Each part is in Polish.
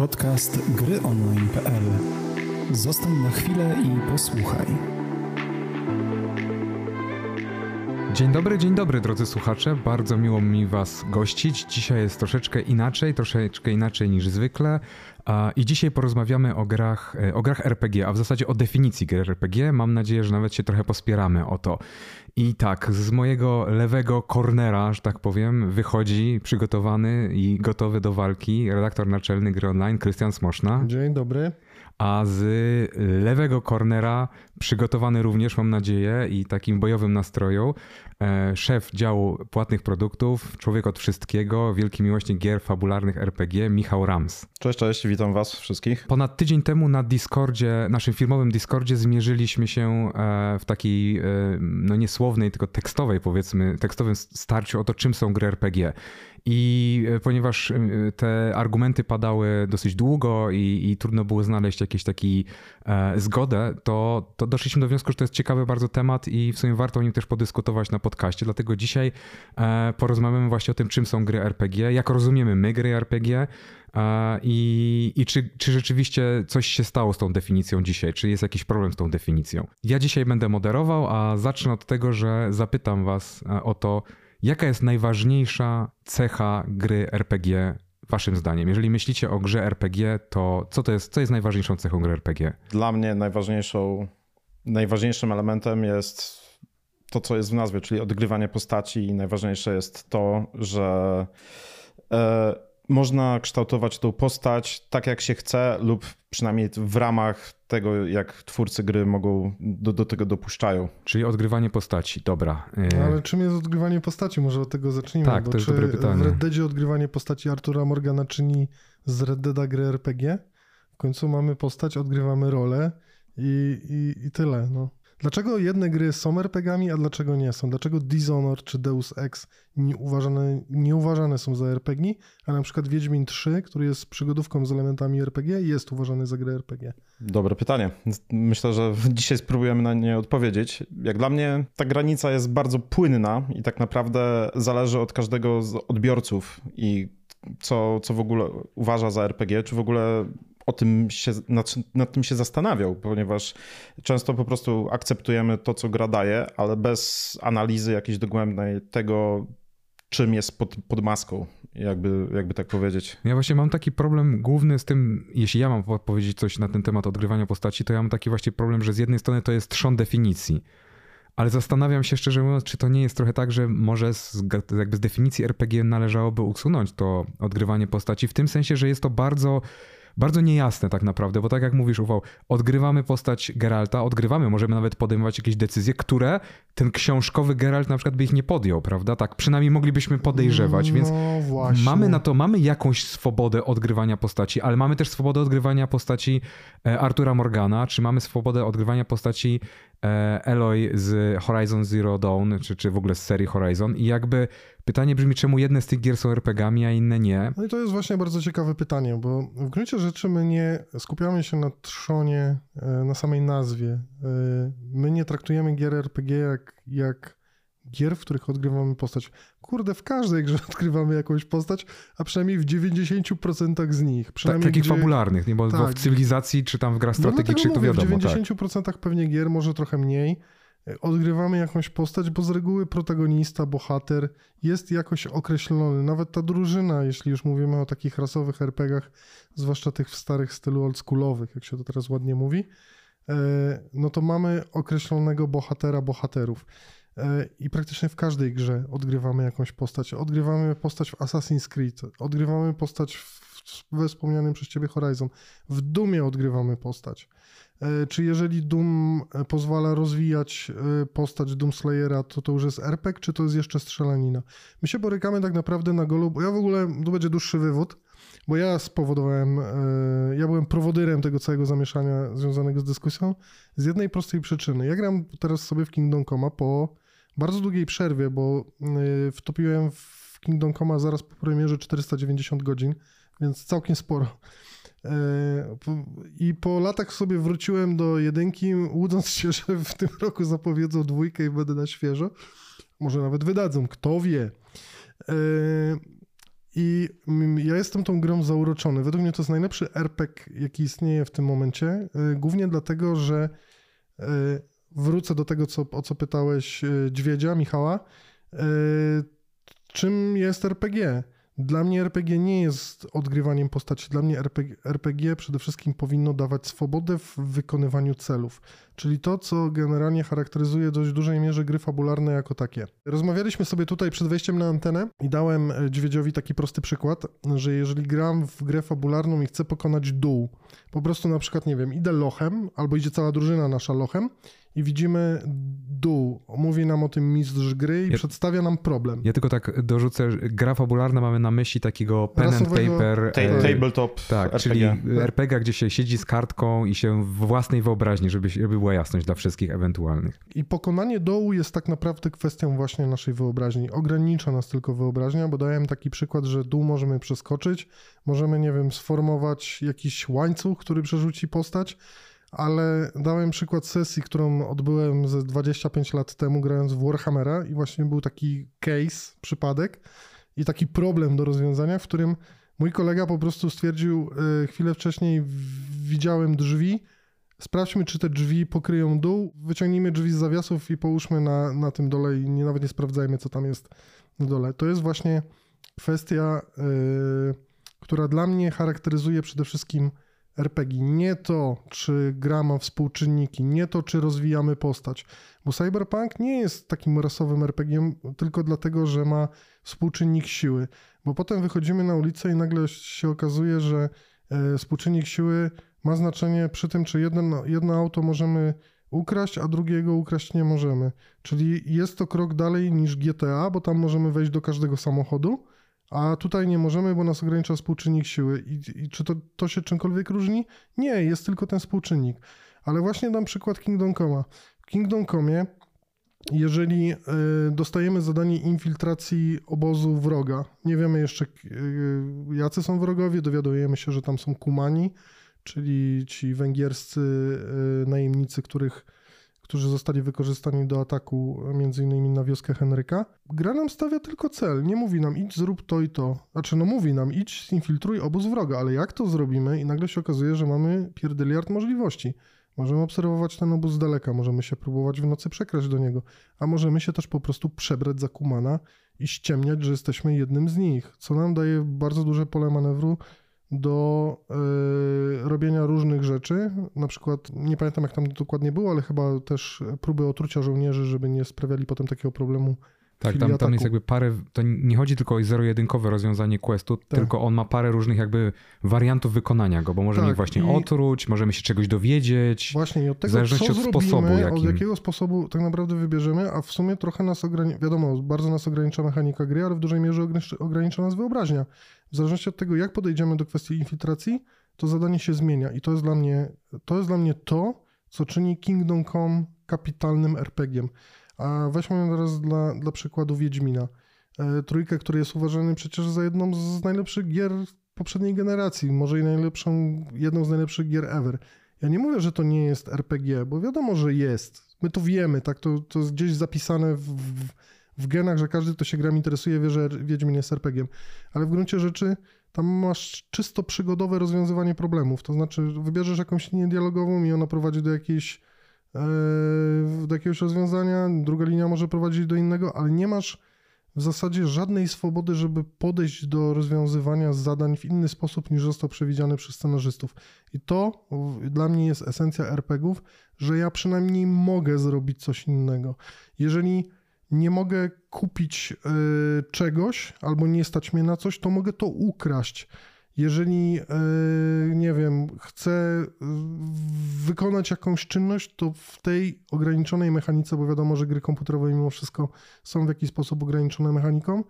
Podcast gryonline.pl. Zostań na chwilę i posłuchaj. Dzień dobry, dzień dobry drodzy słuchacze. Bardzo miło mi Was gościć. Dzisiaj jest troszeczkę inaczej, troszeczkę inaczej niż zwykle. I dzisiaj porozmawiamy o grach, e, o grach RPG, a w zasadzie o definicji gier RPG. Mam nadzieję, że nawet się trochę pospieramy o to. I tak, z mojego lewego cornera, że tak powiem, wychodzi przygotowany i gotowy do walki redaktor naczelny gry online, Krystian Smoszna. Dzień dobry a z lewego cornera przygotowany również, mam nadzieję, i takim bojowym nastroju, e, szef działu płatnych produktów, człowiek od wszystkiego, wielki miłośnik gier fabularnych RPG, Michał Rams. Cześć, cześć, witam was wszystkich. Ponad tydzień temu na Discordzie, naszym firmowym Discordzie zmierzyliśmy się e, w takiej, e, no niesłownej, tylko tekstowej powiedzmy, tekstowym starciu o to, czym są gry RPG. I e, ponieważ e, te argumenty padały dosyć długo i, i trudno było znaleźć jakiś taki e, zgodę, to, to doszliśmy do wniosku, że to jest ciekawy bardzo temat i w sumie warto o nim też podyskutować na podcaście. Dlatego dzisiaj e, porozmawiamy właśnie o tym, czym są gry RPG, jak rozumiemy my gry RPG, e, i, i czy, czy rzeczywiście coś się stało z tą definicją dzisiaj? Czy jest jakiś problem z tą definicją? Ja dzisiaj będę moderował, a zacznę od tego, że zapytam Was o to, Jaka jest najważniejsza cecha gry RPG waszym zdaniem? Jeżeli myślicie o grze RPG, to co to jest, co jest najważniejszą cechą gry RPG? Dla mnie najważniejszą, najważniejszym elementem jest to, co jest w nazwie, czyli odgrywanie postaci i najważniejsze jest to, że e, można kształtować tą postać tak, jak się chce, lub przynajmniej w ramach tego, jak twórcy gry mogą do, do tego dopuszczają. Czyli odgrywanie postaci, dobra. No, ale czym jest odgrywanie postaci? Może od tego zacznijmy. Tak, to jest dobre pytanie. w Red Deadzie odgrywanie postaci Artura Morgana czyni z Red Deada gry RPG? W końcu mamy postać, odgrywamy rolę i, i, i tyle. No. Dlaczego jedne gry są RPGami, a dlaczego nie są? Dlaczego Dishonored czy Deus Ex nie uważane, nie uważane są za RPG, a na przykład Wiedźmin 3, który jest przygodówką z elementami RPG, jest uważany za grę RPG? Dobre pytanie. Myślę, że dzisiaj spróbujemy na nie odpowiedzieć. Jak dla mnie ta granica jest bardzo płynna i tak naprawdę zależy od każdego z odbiorców i co, co w ogóle uważa za RPG, czy w ogóle o tym się, nad, nad, tym się zastanawiał, ponieważ często po prostu akceptujemy to, co gra daje, ale bez analizy jakiejś dogłębnej tego, czym jest pod, pod maską, jakby, jakby tak powiedzieć. Ja właśnie mam taki problem główny z tym, jeśli ja mam powiedzieć coś na ten temat odgrywania postaci, to ja mam taki właśnie problem, że z jednej strony to jest trzon definicji, ale zastanawiam się szczerze mówiąc, czy to nie jest trochę tak, że może z, jakby z definicji RPG należałoby usunąć to odgrywanie postaci, w tym sensie, że jest to bardzo bardzo niejasne tak naprawdę, bo tak jak mówisz, Uwał, odgrywamy postać Geralta, odgrywamy, możemy nawet podejmować jakieś decyzje, które ten książkowy Geralt na przykład by ich nie podjął, prawda? Tak, przynajmniej moglibyśmy podejrzewać, no, więc mamy na to, mamy jakąś swobodę odgrywania postaci, ale mamy też swobodę odgrywania postaci e, Artura Morgana, czy mamy swobodę odgrywania postaci e, Eloy z Horizon Zero Dawn, czy, czy w ogóle z serii Horizon i jakby Pytanie brzmi, czemu jedne z tych gier są RPGami, a inne nie? No i to jest właśnie bardzo ciekawe pytanie, bo w gruncie rzeczy my nie skupiamy się na trzonie, e, na samej nazwie. E, my nie traktujemy gier RPG jak, jak gier, w których odgrywamy postać. Kurde, w każdej grze odgrywamy jakąś postać, a przynajmniej w 90% z nich. Tak, takich gdzie... fabularnych, nie? Bo, tak. w cywilizacji czy tam w grach strategicznych no, to wiadomo. W 90% tak. pewnie gier, może trochę mniej odgrywamy jakąś postać, bo z reguły protagonista, bohater jest jakoś określony. Nawet ta drużyna, jeśli już mówimy o takich rasowych RPGach, zwłaszcza tych w starych stylu oldschoolowych, jak się to teraz ładnie mówi, e, no to mamy określonego bohatera, bohaterów. E, I praktycznie w każdej grze odgrywamy jakąś postać. Odgrywamy postać w Assassin's Creed, odgrywamy postać we wspomnianym przez ciebie Horizon. W Dumie odgrywamy postać. E, czy jeżeli Doom e, pozwala rozwijać e, postać Doomslayera, to to już jest RPG, czy to jest jeszcze strzelanina? My się borykamy tak naprawdę na golu, bo ja w ogóle, to będzie dłuższy wywód, bo ja spowodowałem, ja byłem prowodyrem tego całego zamieszania związanego z dyskusją z jednej prostej przyczyny. Ja gram teraz sobie w Kingdom Come po bardzo długiej przerwie, bo wtopiłem w Kingdom Come zaraz po premierze 490 godzin, więc całkiem sporo. E, I po latach sobie wróciłem do jedynki, łudząc się, że w tym roku zapowiedzą dwójkę i będę na świeżo. Może nawet wydadzą, kto wie. E, I ja jestem tą grą zauroczony. Według mnie to jest najlepszy RPG, jaki istnieje w tym momencie. Y, głównie dlatego, że wrócę do tego, co, o co pytałeś Dźwiedzia, Michała. Czym jest RPG? Dla mnie RPG nie jest odgrywaniem postaci. Dla mnie RPG, RPG, przede wszystkim powinno dawać swobodę w wykonywaniu celów. Czyli to, co generalnie charakteryzuje w dość dużej mierze gry fabularne jako takie. Rozmawialiśmy sobie tutaj przed wejściem na antenę i dałem e, Dźwiedziowi taki prosty przykład, że jeżeli gram w grę fabularną i chcę pokonać dół, po prostu na przykład, nie wiem, idę lochem, albo idzie cała drużyna nasza lochem i widzimy dół. Mówi nam o tym mistrz gry i ja, przedstawia nam problem. Ja tylko tak dorzucę, gra fabularna mamy na myśli takiego pen Rasowego, and paper. Ta, e, tabletop Tak, RPG. czyli RPG, gdzie się siedzi z kartką i się w własnej wyobraźni, żeby, żeby była jasność dla wszystkich ewentualnych. I pokonanie dołu jest tak naprawdę kwestią właśnie naszej wyobraźni. Ogranicza nas tylko wyobraźnia, bo dałem taki przykład, że dół możemy przeskoczyć, możemy, nie wiem, sformować jakiś łańcuch, który przerzuci postać, ale dałem przykład sesji, którą odbyłem ze 25 lat temu, grając w Warhammera i właśnie był taki case, przypadek i taki problem do rozwiązania, w którym mój kolega po prostu stwierdził, y, chwilę wcześniej widziałem drzwi, sprawdźmy, czy te drzwi pokryją dół, wyciągnijmy drzwi z zawiasów i połóżmy na, na tym dole i nie, nawet nie sprawdzajmy, co tam jest na dole. To jest właśnie kwestia, yy, która dla mnie charakteryzuje przede wszystkim RPG. Nie to, czy gra ma współczynniki, nie to, czy rozwijamy postać. Bo Cyberpunk nie jest takim rasowym RPG tylko dlatego, że ma współczynnik siły. Bo potem wychodzimy na ulicę i nagle się okazuje, że e, współczynnik siły ma znaczenie przy tym, czy jedno, jedno auto możemy ukraść, a drugiego ukraść nie możemy. Czyli jest to krok dalej niż GTA, bo tam możemy wejść do każdego samochodu, a tutaj nie możemy, bo nas ogranicza współczynnik siły. I, i czy to, to się czymkolwiek różni? Nie, jest tylko ten współczynnik. Ale właśnie dam przykład Kingdom Come. W Kingdom Come, jeżeli y, dostajemy zadanie infiltracji obozu wroga, nie wiemy jeszcze y, jacy są wrogowie, dowiadujemy się, że tam są kumani, czyli ci węgierscy y, najemnicy, których którzy zostali wykorzystani do ataku innymi na wioskę Henryka. Gra nam stawia tylko cel, nie mówi nam idź zrób to i to. Znaczy no mówi nam idź zinfiltruj obóz wroga, ale jak to zrobimy i nagle się okazuje, że mamy pierdyliard możliwości. Możemy obserwować ten obóz z daleka, możemy się próbować w nocy przekraść do niego, a możemy się też po prostu przebrać za kumana i ściemniać, że jesteśmy jednym z nich, co nam daje bardzo duże pole manewru do y, robienia różnych rzeczy. Na przykład, nie pamiętam jak tam dokładnie było, ale chyba też próby otrucia żołnierzy, żeby nie sprawiali potem takiego problemu tak, tam, tam jest jakby parę, to nie chodzi tylko o zero-jedynkowe rozwiązanie questu, tak. tylko on ma parę różnych jakby wariantów wykonania go, bo możemy tak, właśnie i... otruć, możemy się czegoś dowiedzieć. Właśnie i od tego, w zależności co od zrobimy, sposobu, jakim... od jakiego sposobu tak naprawdę wybierzemy, a w sumie trochę nas ogranicza, wiadomo, bardzo nas ogranicza mechanika gry, ale w dużej mierze ogranicza nas wyobraźnia. W zależności od tego, jak podejdziemy do kwestii infiltracji, to zadanie się zmienia i to jest dla mnie to, jest dla mnie to co czyni Kingdom Come kapitalnym RPG-iem. A weźmy teraz dla, dla przykładu Wiedźmina. E, trójkę, który jest uważany przecież za jedną z najlepszych gier poprzedniej generacji, może i najlepszą, jedną z najlepszych gier ever. Ja nie mówię, że to nie jest RPG, bo wiadomo, że jest. My to wiemy, tak? To, to jest gdzieś zapisane w, w, w genach, że każdy, kto się gram interesuje, wie, że Wiedźmin jest RPG-iem. Ale w gruncie rzeczy tam masz czysto przygodowe rozwiązywanie problemów. To znaczy, wybierzesz jakąś linię dialogową i ona prowadzi do jakiejś E, do jakiegoś rozwiązania, druga linia może prowadzić do innego, ale nie masz w zasadzie żadnej swobody, żeby podejść do rozwiązywania zadań w inny sposób niż został przewidziany przez scenarzystów. I to dla mnie jest esencja RPGów, że ja przynajmniej mogę zrobić coś innego. Jeżeli nie mogę kupić y, czegoś albo nie stać mnie na coś, to mogę to ukraść jeżeli, e, nie wiem, chcę e, wykonać jakąś czynność, to w tej ograniczonej mechanice, bo wiadomo, że gry komputerowe mimo wszystko są w jakiś sposób ograniczone mechaniką,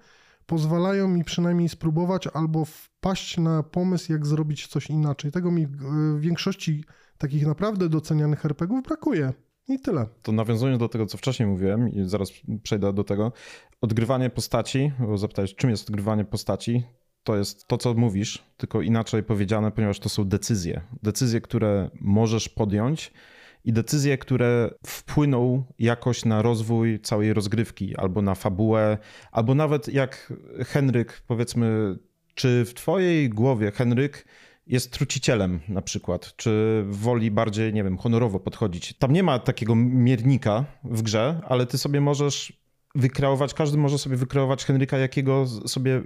pozwalają mi przynajmniej spróbować albo wpaść na pomysł, jak zrobić coś inaczej. Tego mi w większości takich naprawdę docenianych RPGów brakuje. I tyle. To nawiązując do tego, co wcześniej mówiłem, i zaraz przejdę do tego, odgrywanie postaci, bo zapytałeś, czym jest odgrywanie postaci, to jest to, co mówisz, tylko inaczej powiedziane, ponieważ to są decyzje. Decyzje, które możesz podjąć i decyzje, które wpłyną jakoś na rozwój całej rozgrywki, albo na fabułę, albo nawet jak Henryk, powiedzmy, Czy w twojej głowie Henryk jest trucicielem na przykład, czy woli bardziej, nie wiem, honorowo podchodzić. Tam nie ma takiego miernika w grze, ale ty sobie możesz wykreować, każdy może sobie wykreować Henryka, jakiego sobie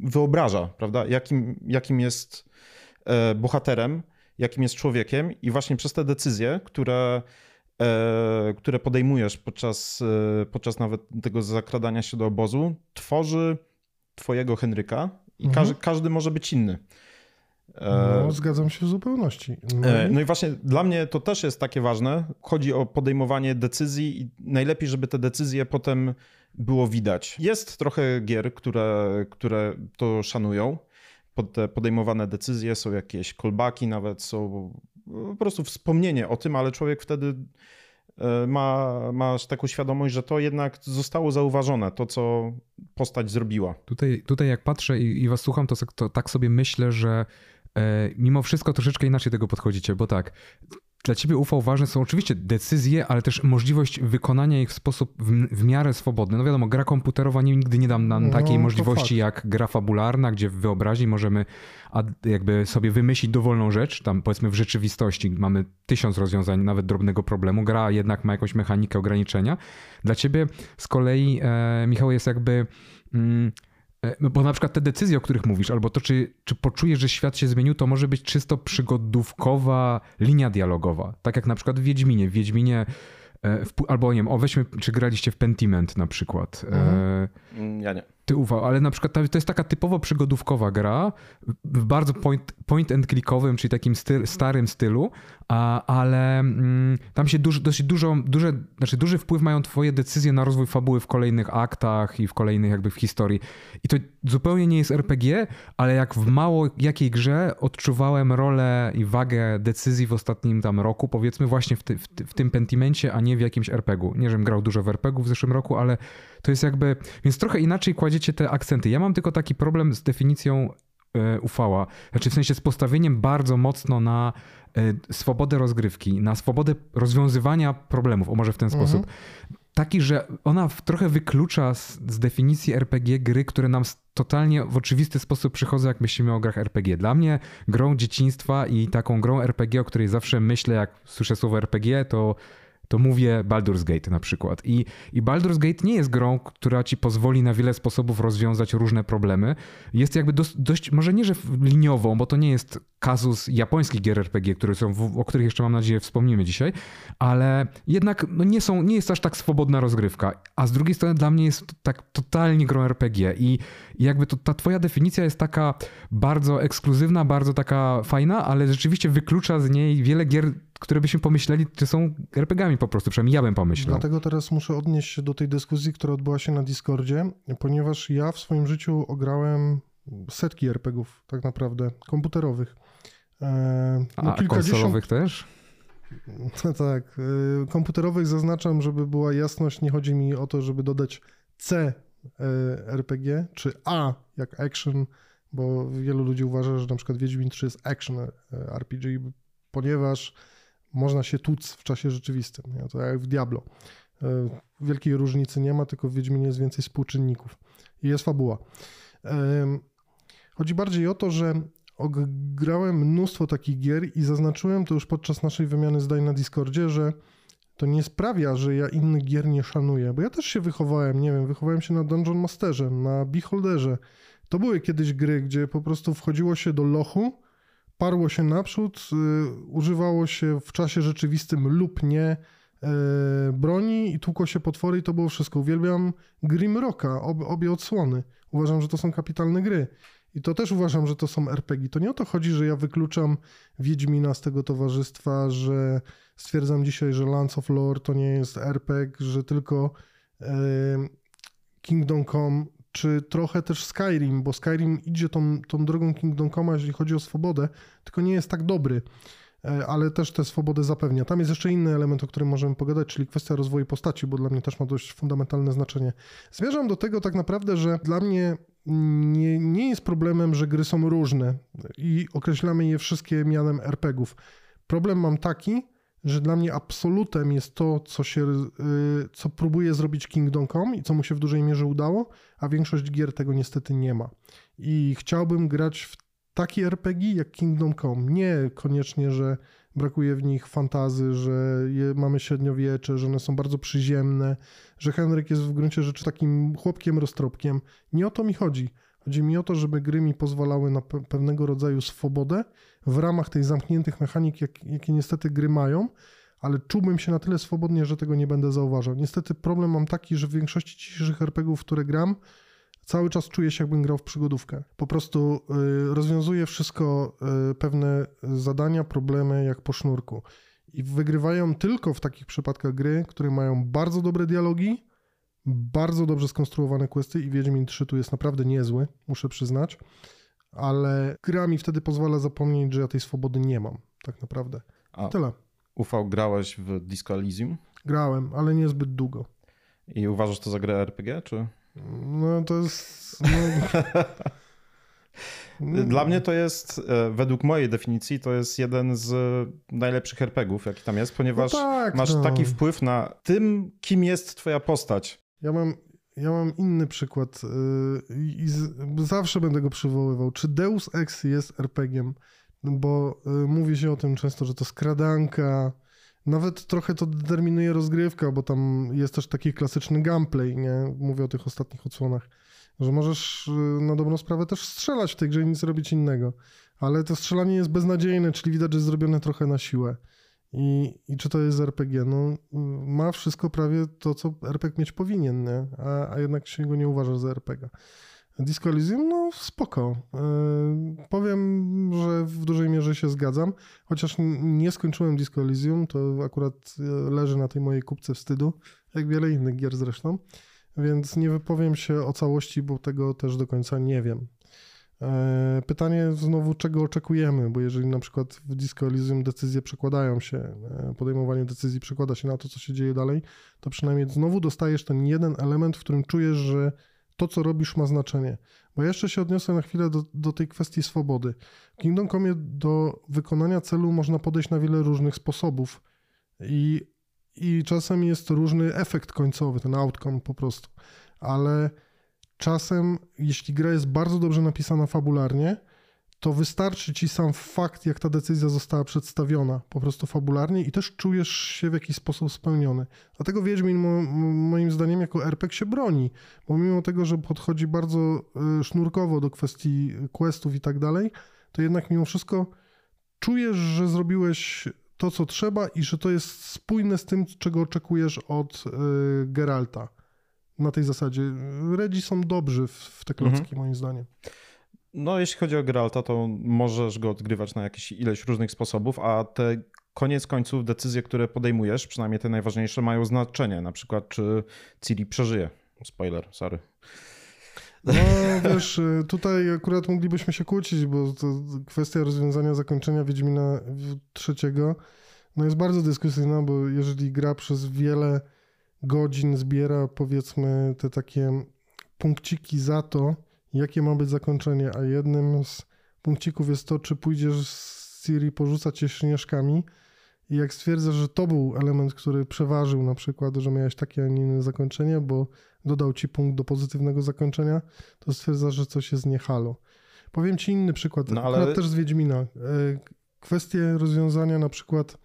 wyobraża, prawda? Jakim, jakim jest e, bohaterem, jakim jest człowiekiem i właśnie przez te decyzje, które, e, które podejmujesz podczas, e, podczas nawet tego zakradania się do obozu, tworzy twojego Henryka i mhm. każdy, każdy może być inny. No, zgadzam się w zupełności. No i... no i właśnie dla mnie to też jest takie ważne. Chodzi o podejmowanie decyzji i najlepiej, żeby te decyzje potem było widać. Jest trochę gier, które, które to szanują. Pod te podejmowane decyzje są jakieś callbacki, nawet są po prostu wspomnienie o tym, ale człowiek wtedy e, ma, masz taką świadomość, że to jednak zostało zauważone, to co postać zrobiła. Tutaj, tutaj jak patrzę i, i was słucham, to, to tak sobie myślę, że E, mimo wszystko troszeczkę inaczej tego podchodzicie, bo tak, dla ciebie UV ważne są oczywiście decyzje, ale też możliwość wykonania ich w sposób w, w miarę swobodny. No wiadomo, gra komputerowa nigdy nie dam nam no, takiej możliwości jak gra fabularna, gdzie w wyobraźni możemy jakby sobie wymyślić dowolną rzecz. Tam powiedzmy w rzeczywistości mamy tysiąc rozwiązań, nawet drobnego problemu. Gra jednak ma jakąś mechanikę ograniczenia. Dla ciebie z kolei, e, Michał, jest jakby... Mm, E, bo na przykład te decyzje, o których mówisz, albo to, czy, czy poczujesz, że świat się zmienił, to może być czysto przygodówkowa linia dialogowa. Tak jak na przykład w Wiedźminie. W Wiedźminie e, w, albo nie wiem, o weźmy, czy graliście w Pentiment na przykład. E, mhm. E, ja nie ty uwał, ale na przykład to jest taka typowo przygodówkowa gra w bardzo point, point and clickowym, czyli takim styl, starym stylu, a, ale mm, tam się duż, dosyć dużo, duże, znaczy duży wpływ mają twoje decyzje na rozwój fabuły w kolejnych aktach i w kolejnych jakby w historii. I to zupełnie nie jest RPG, ale jak w mało jakiej grze odczuwałem rolę i wagę decyzji w ostatnim tam roku, powiedzmy właśnie w, ty, w, w tym Pentimencie, a nie w jakimś RPG-u. Nie, żebym grał dużo w RPG w zeszłym roku, ale to jest jakby, więc trochę inaczej kładziecie te akcenty. Ja mam tylko taki problem z definicją e, ufała, znaczy w sensie z postawieniem bardzo mocno na e, swobodę rozgrywki, na swobodę rozwiązywania problemów, o może w ten mhm. sposób. Taki, że ona trochę wyklucza z, z, definicji RPG gry, które nam totalnie w oczywisty sposób przychodzą, jak myślimy o grach RPG. Dla mnie grą dzieciństwa i taką grą RPG, o której zawsze myślę, jak słyszę słowo RPG, to to mówię Baldur's Gate na przykład. I, I Baldur's Gate nie jest grą, która ci pozwoli na wiele sposobów rozwiązać różne problemy. Jest jakby dość, dość może nie, że liniową, bo to nie jest kazus japońskich gier RPG, które są, o których jeszcze mam nadzieję wspomnimy dzisiaj, ale jednak no nie, są, nie jest aż tak swobodna rozgrywka. A z drugiej strony dla mnie jest tak totalnie grą RPG i, jakby to, ta twoja definicja jest taka bardzo ekskluzywna, bardzo taka fajna, ale rzeczywiście wyklucza z niej wiele gier które byśmy pomyśleli, czy są RPGami po prostu, przynajmniej ja bym pomyślał. Dlatego teraz muszę odnieść się do tej dyskusji, która odbyła się na Discordzie, ponieważ ja w swoim życiu ograłem setki RPGów tak naprawdę, komputerowych. E, no, A konsolowych też? Tak. E, komputerowych zaznaczam, żeby była jasność, nie chodzi mi o to, żeby dodać C e, RPG, czy A jak action, bo wielu ludzi uważa, że na przykład Wiedźmin 3 jest action RPG, ponieważ można się tłuc w czasie rzeczywistym. Nie? To jak w Diablo. E, wielkiej różnicy nie ma, tylko w Wiedźminie jest więcej współczynników. I jest fabuła. Chodzi bardziej o to, że grałem mnóstwo takich gier i zaznaczyłem to już podczas naszej wymiany zdań na Discordzie, że to nie sprawia, że ja innych gier nie szanuję, bo ja też się wychowałem, nie wiem, wychowałem się na Dungeon Masterze, na Beholderze. To były kiedyś gry, gdzie po prostu wchodziło się do lochu, parło się naprzód, y, używało się w czasie rzeczywistym lub nie y, broni i tłukło się potwory i to było wszystko. Uwielbiam Grimrocka, ob, obie odsłony. Uważam, że to są kapitalne gry. I to też uważam, że to są RPG. To nie o to chodzi, że ja wykluczam Wiedźmina z tego towarzystwa, że stwierdzam dzisiaj, że Lance of Lore to nie jest RPG, że tylko y, Kingdom Come czy trochę też Skyrim, bo Skyrim idzie tą, tą drogą Kingdom Come, jeżeli chodzi o swobodę, tylko nie jest tak dobry, e, ale też tę swobodę zapewnia. Tam jest jeszcze inny element, o którym możemy pogadać, czyli kwestia rozwoju postaci, bo dla mnie też ma dość fundamentalne znaczenie. Zmierzam do tego tak naprawdę, że dla mnie nie, nie jest problemem, że gry są różne i określamy je wszystkie mianem RPGów. Problem mam taki, że dla mnie absolutem jest to, co, się, y, co próbuje zrobić Kingdom Come i co mu się w dużej mierze udało, a większość gier tego niestety nie ma. I chciałbym grać w taki RPG jak Kingdom Come. Nie koniecznie, że brakuje w nich fantazy, że je, mamy średniowiecze, że one są bardzo przyziemne, że Henryk jest w gruncie rzeczy takim chłopkiem roztropkiem. Nie o to mi chodzi. Chodzi mi o to, żeby gry mi pozwalały na pe pewnego rodzaju swobodę w ramach tych zamkniętych mechanik, jak, jakie niestety gry mają, ale czułbym się na tyle swobodnie, że tego nie będę zauważał. Niestety problem mam taki, że w większości dzisiejszych RPGów, które gram, cały czas czuję się, jakbym grał w przygodówkę. Po prostu y, rozwiązuję wszystko, y, pewne zadania, problemy jak po sznurku. I wygrywają tylko w takich przypadkach gry, które mają bardzo dobre dialogi, bardzo dobrze skonstruowane questy i Wiedźmin 3 tu jest naprawdę niezły, muszę przyznać, ale gra mi wtedy pozwala zapomnieć, że ja tej swobody nie mam, tak naprawdę. A Tyle. UV grałeś w Disco Elysium Grałem, ale niezbyt długo. i uważasz to za grę RPG, czy... No to jest... No... Dla mnie to jest, e, według mojej definicji, to jest jeden z najlepszych RPGów, jaki tam jest, ponieważ no tak, masz no. taki wpływ na tym, kim jest twoja postać. Ja mam, ja mam inny przykład yy, i zawsze będę go przywoływał. Czy Deus Ex jest RPG-iem? No Bo yy, mówi się o tym często, że to skradanka, nawet trochę to determinuje rozgrywka, bo tam jest też taki klasyczny gameplay, nie? Mówię o tych ostatnich odsłonach, że możesz yy, na dobrą sprawę też strzelać w tej grze i nic robić innego. Ale to strzelanie jest beznadziejne, czyli widać, że jest zrobione trochę na siłę. I, I czy to jest RPG? No, ma wszystko prawie to, co RPG mieć powinien, nie? A, a jednak się go nie uważa za RPG. Disco Elysium, no spoko. Yy, powiem, że w dużej mierze się zgadzam, chociaż nie skończyłem Disco Elysium, to akurat y, leży na tej mojej kupce wstydu, jak wiele innych gier zresztą, więc nie wypowiem się o całości, bo tego też do końca nie wiem. E, Pytanie znowu, czego oczekujemy, bo jeżeli na przykład w Disco Elysium decyzje przekładają się, e, podejmowanie decyzji przekłada się na to, co się dzieje dalej, to przynajmniej znowu dostajesz ten jeden element, w którym czujesz, że to, co robisz, ma znaczenie. Bo ja jeszcze się odniosę na chwilę do, do tej kwestii swobody. W Kingdom Come do wykonania celu można podejść na wiele różnych sposobów i, i czasem jest różny efekt końcowy, ten outcome po prostu. Ale czasem, jeśli gra jest bardzo dobrze napisana fabularnie, to wystarczy ci sam fakt, jak ta decyzja została przedstawiona, po prostu fabularnie i też czujesz się w jakiś sposób spełniony. Dlatego Wiedźmin mo, moim zdaniem jako RPG się broni, bo mimo tego, że podchodzi bardzo y, sznurkowo do kwestii questów i tak dalej, to jednak mimo wszystko czujesz, że zrobiłeś to, co trzeba i że to jest spójne z tym, czego oczekujesz od y, Geralta. Na tej zasadzie. Redzi są dobrzy w, w te klocki, Mhm. moim zdaniem. No, jeśli chodzi o Geralta, to możesz go odgrywać na jakieś ileś różnych sposobów, a te koniec końców decyzje, które podejmujesz, przynajmniej te najważniejsze, mają znaczenie. Na przykład, czy Ciri przeżyje. Spoiler, sorry. No wiesz, tutaj akurat moglibyśmy się kłócić, bo kwestia rozwiązania zakończenia Wiedźmina trzeciego no jest bardzo dyskusyjna, bo jeżeli gra przez wiele godzin zbiera powiedzmy te takie punkciki za to, jakie ma być zakończenie, a jednym z punkcików jest to, czy pójdziesz z Ciri porzucać się śnieżkami i jak stwierdzasz, że to był element, który przeważył na przykład, że miałeś takie, a nie inne zakończenie, bo dodał ci punkt do pozytywnego zakończenia, to stwierdzasz, że coś jest nie halo. Powiem ci inny przykład, No, ale- też z Wiedźmina. E, Kwestie rozwiązania na przykład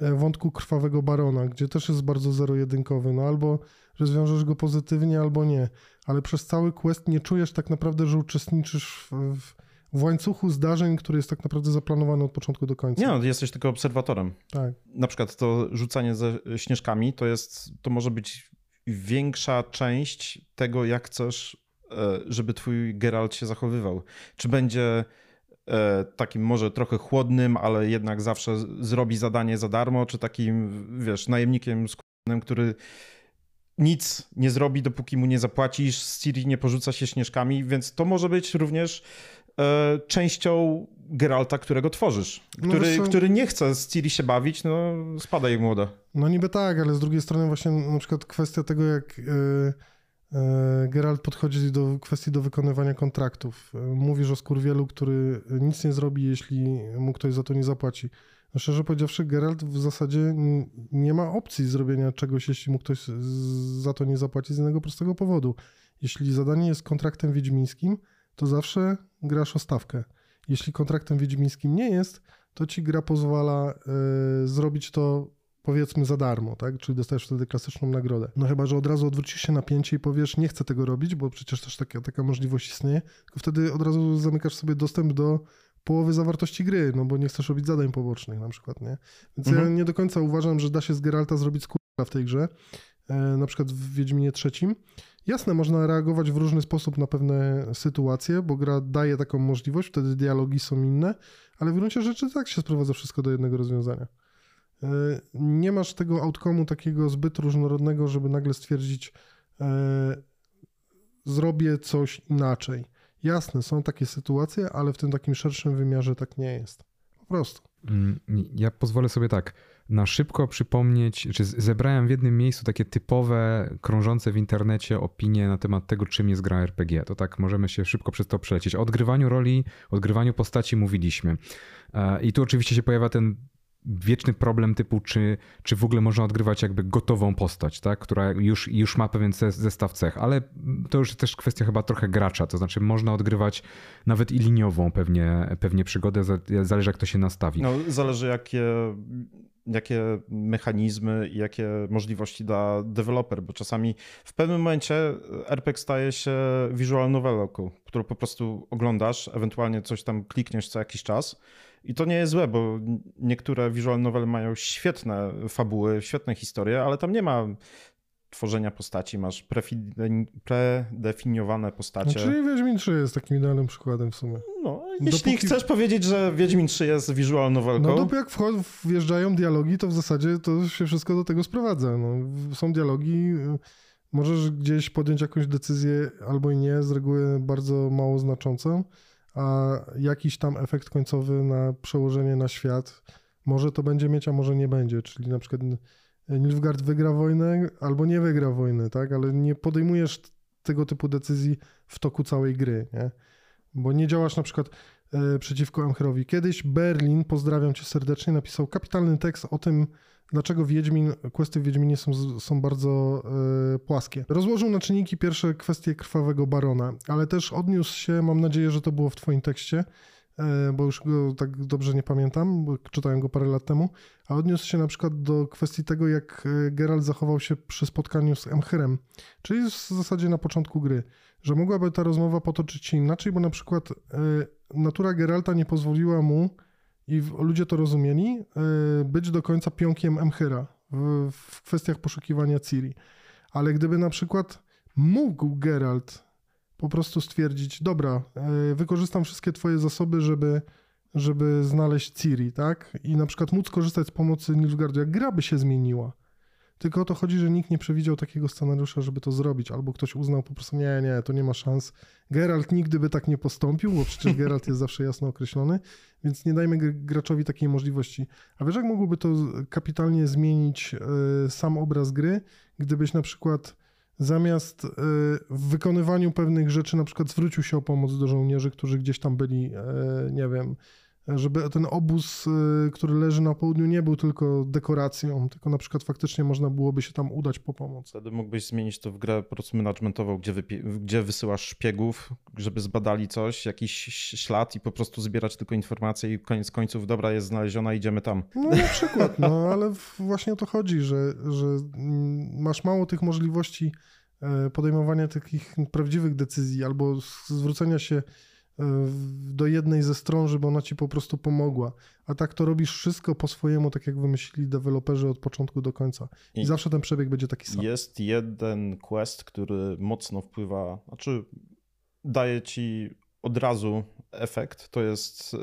wątku krwawego barona, gdzie też jest bardzo zero-jedynkowy, no albo rozwiążesz go pozytywnie, albo nie, ale przez cały quest nie czujesz tak naprawdę, że uczestniczysz w, w, w łańcuchu zdarzeń, który jest tak naprawdę zaplanowany od początku do końca. Nie, no, jesteś tylko obserwatorem. Tak. Na przykład to rzucanie ze śnieżkami to jest, to może być większa część tego, jak chcesz, e, żeby twój Geralt się zachowywał. Czy będzie e, takim może trochę chłodnym, ale jednak zawsze zrobi zadanie za darmo, czy takim, wiesz, najemnikiem skórnym, który nic nie zrobi, dopóki mu nie zapłacisz, z Ciri nie porzuca się śnieżkami, więc to może być również e, częścią Geralta, którego tworzysz, No który, co- który nie chce z Ciri się bawić, no spada jak młoda. No niby tak, ale z drugiej strony właśnie na przykład kwestia tego, jak e, e, Geralt podchodzi do kwestii do wykonywania kontraktów. E, Mówisz o skurwielu, który nic nie zrobi, jeśli mu ktoś za to nie zapłaci. No szczerze powiedziawszy, Geralt w zasadzie nie ma opcji zrobienia czegoś, jeśli mu ktoś za to nie zapłaci z jednego prostego powodu. Jeśli zadanie jest kontraktem wiedźmińskim, to zawsze grasz o stawkę. Jeśli kontraktem wiedźmińskim nie jest, to ci gra pozwala y, zrobić to powiedzmy za darmo, tak? Czyli dostajesz wtedy klasyczną nagrodę. No chyba, że od razu odwrócisz się napięcie i powiesz, nie chcę tego robić, bo przecież też taka, taka możliwość istnieje, tylko wtedy od razu zamykasz sobie dostęp do połowy zawartości gry, no bo nie chcesz robić zadań pobocznych na przykład, nie? Więc mhm. ja nie do końca uważam, że da się z Geralta zrobić skurwa w tej grze, e, na przykład w Wiedźminie trzecim. Jasne, można reagować w różny sposób na pewne sytuacje, bo gra daje taką możliwość, wtedy dialogi są inne, ale w gruncie rzeczy tak się sprowadza wszystko do jednego rozwiązania. E, nie masz tego outcome'u takiego zbyt różnorodnego, żeby nagle stwierdzić, e, zrobię coś inaczej. Jasne, są takie sytuacje, ale w tym takim szerszym wymiarze tak nie jest. Po prostu. Mm, ja pozwolę sobie tak na szybko przypomnieć, czy zebrałem w jednym miejscu takie typowe, krążące w internecie opinie na temat tego, czym jest gra RPG. To tak możemy się szybko przez to przelecieć. O odgrywaniu roli, odgrywaniu postaci mówiliśmy. E, I tu oczywiście się pojawia ten wieczny problem typu, czy, czy w ogóle można odgrywać jakby gotową postać, tak? która już, już ma pewien zestaw cech, ale to już też kwestia chyba trochę gracza, to znaczy można odgrywać nawet i liniową pewnie, pewnie przygodę, zależy jak to się nastawi. No, zależy jakie, jakie mechanizmy i jakie możliwości da deweloper, bo czasami w pewnym momencie RPG staje się visual novelą, którą po prostu oglądasz, ewentualnie coś tam klikniesz co jakiś czas i to nie jest złe, bo niektóre visual novele mają świetne fabuły, świetne historie, ale tam nie ma tworzenia postaci, masz predefiniowane postacie. No, czyli Wiedźmin 3 jest takim idealnym przykładem w sumie. No, jeśli Dopóki... chcesz powiedzieć, że Wiedźmin 3 jest visual novelką... No dopóki jak wjeżdżają dialogi, to w zasadzie to się wszystko do tego sprowadza. No, są dialogi, możesz gdzieś podjąć jakąś decyzję albo i nie, z reguły bardzo mało znaczącą, a jakiś tam efekt końcowy na przełożenie na świat może to będzie mieć, a może nie będzie. Czyli na przykład Nilfgaard wygra wojnę albo nie wygra wojny, tak? Ale nie podejmujesz tego typu decyzji w toku całej gry, nie? Bo nie działasz na przykład e, przeciwko Emcherowi. Kiedyś Berlin, pozdrawiam cię serdecznie, napisał kapitalny tekst o tym, dlaczego Wiedźmin, questy w Wiedźminie są, są bardzo y, płaskie. Rozłożył na czynniki pierwsze kwestie Krwawego Barona, ale też odniósł się, mam nadzieję, że to było w twoim tekście, y, bo już go tak dobrze nie pamiętam, bo czytałem go parę lat temu, a odniósł się na przykład do kwestii tego, jak e, Geralt zachował się przy spotkaniu z Emchyrem, czyli w zasadzie na początku gry, że mogłaby ta rozmowa potoczyć się inaczej, bo na przykład natura Geralta nie pozwoliła mu i ludzie to rozumieli, e, być do końca pionkiem Emchyra w, w kwestiach poszukiwania Ciri. Ale gdyby na przykład mógł Geralt po prostu stwierdzić, dobra, e, wykorzystam wszystkie twoje zasoby, żeby, żeby znaleźć Ciri, tak? I na przykład móc korzystać z pomocy Nilfgaardu, jak gra by się zmieniła, tylko o to chodzi, że nikt nie przewidział takiego scenariusza, żeby to zrobić, albo ktoś uznał po prostu, nie, nie, to nie ma szans. Geralt nigdy by tak nie postąpił, bo przecież Geralt jest zawsze jasno określony, więc nie dajmy graczowi takiej możliwości. A wiesz, jak mogłoby to kapitalnie zmienić y, sam obraz gry, gdybyś na przykład zamiast y, w wykonywaniu pewnych rzeczy na przykład zwrócił się o pomoc do żołnierzy, którzy gdzieś tam byli, y, nie wiem, żeby ten obóz, y, który leży na południu, nie był tylko dekoracją, tylko na przykład faktycznie można byłoby się tam udać po pomoc. Wtedy mógłbyś zmienić to w grę po prostu managementową, gdzie, gdzie wysyłasz szpiegów, żeby zbadali coś, jakiś ślad i po prostu zbierać tylko informacje i koniec końców, dobra, jest znaleziona, idziemy tam. No na przykład, no ale właśnie o to chodzi, że, że masz mało tych możliwości e, podejmowania takich prawdziwych decyzji albo zwrócenia się do jednej ze stron, żeby ona ci po prostu pomogła. A tak to robisz wszystko po swojemu, tak jak wymyślili deweloperzy od początku do końca. I, I zawsze ten przebieg będzie taki sam. Jest jeden quest, który mocno wpływa, znaczy daje ci od razu efekt. To jest e,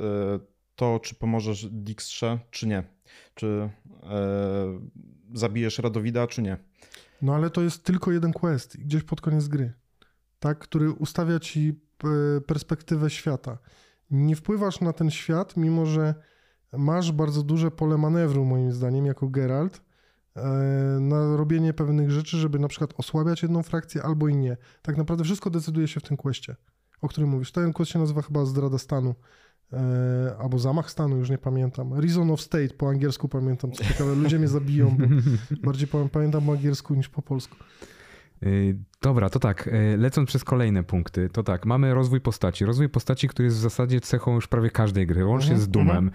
to, czy pomożesz Dijkstrze, czy nie. Czy e, zabijesz Radowida, czy nie. No ale to jest tylko jeden quest, gdzieś pod koniec gry. Tak, który ustawia ci perspektywę świata. Nie wpływasz na ten świat, mimo że masz bardzo duże pole manewru, moim zdaniem, jako Geralt, e, na robienie pewnych rzeczy, żeby na przykład osłabiać jedną frakcję albo i nie. Tak naprawdę wszystko decyduje się w tym kwestie, o którym mówisz. Ten quest się nazywa chyba Zdrada Stanu. e, albo Zamach Stanu, już nie pamiętam. Reason of State po angielsku pamiętam, co ciekawe, ludzie mnie zabiją, bo bardziej pamiętam po angielsku niż po polsku. Y, dobra, to tak, y, lecąc przez kolejne punkty, to tak, mamy rozwój postaci. Rozwój postaci, który jest w zasadzie cechą już prawie każdej gry, łącznie Mhm, z Doomem.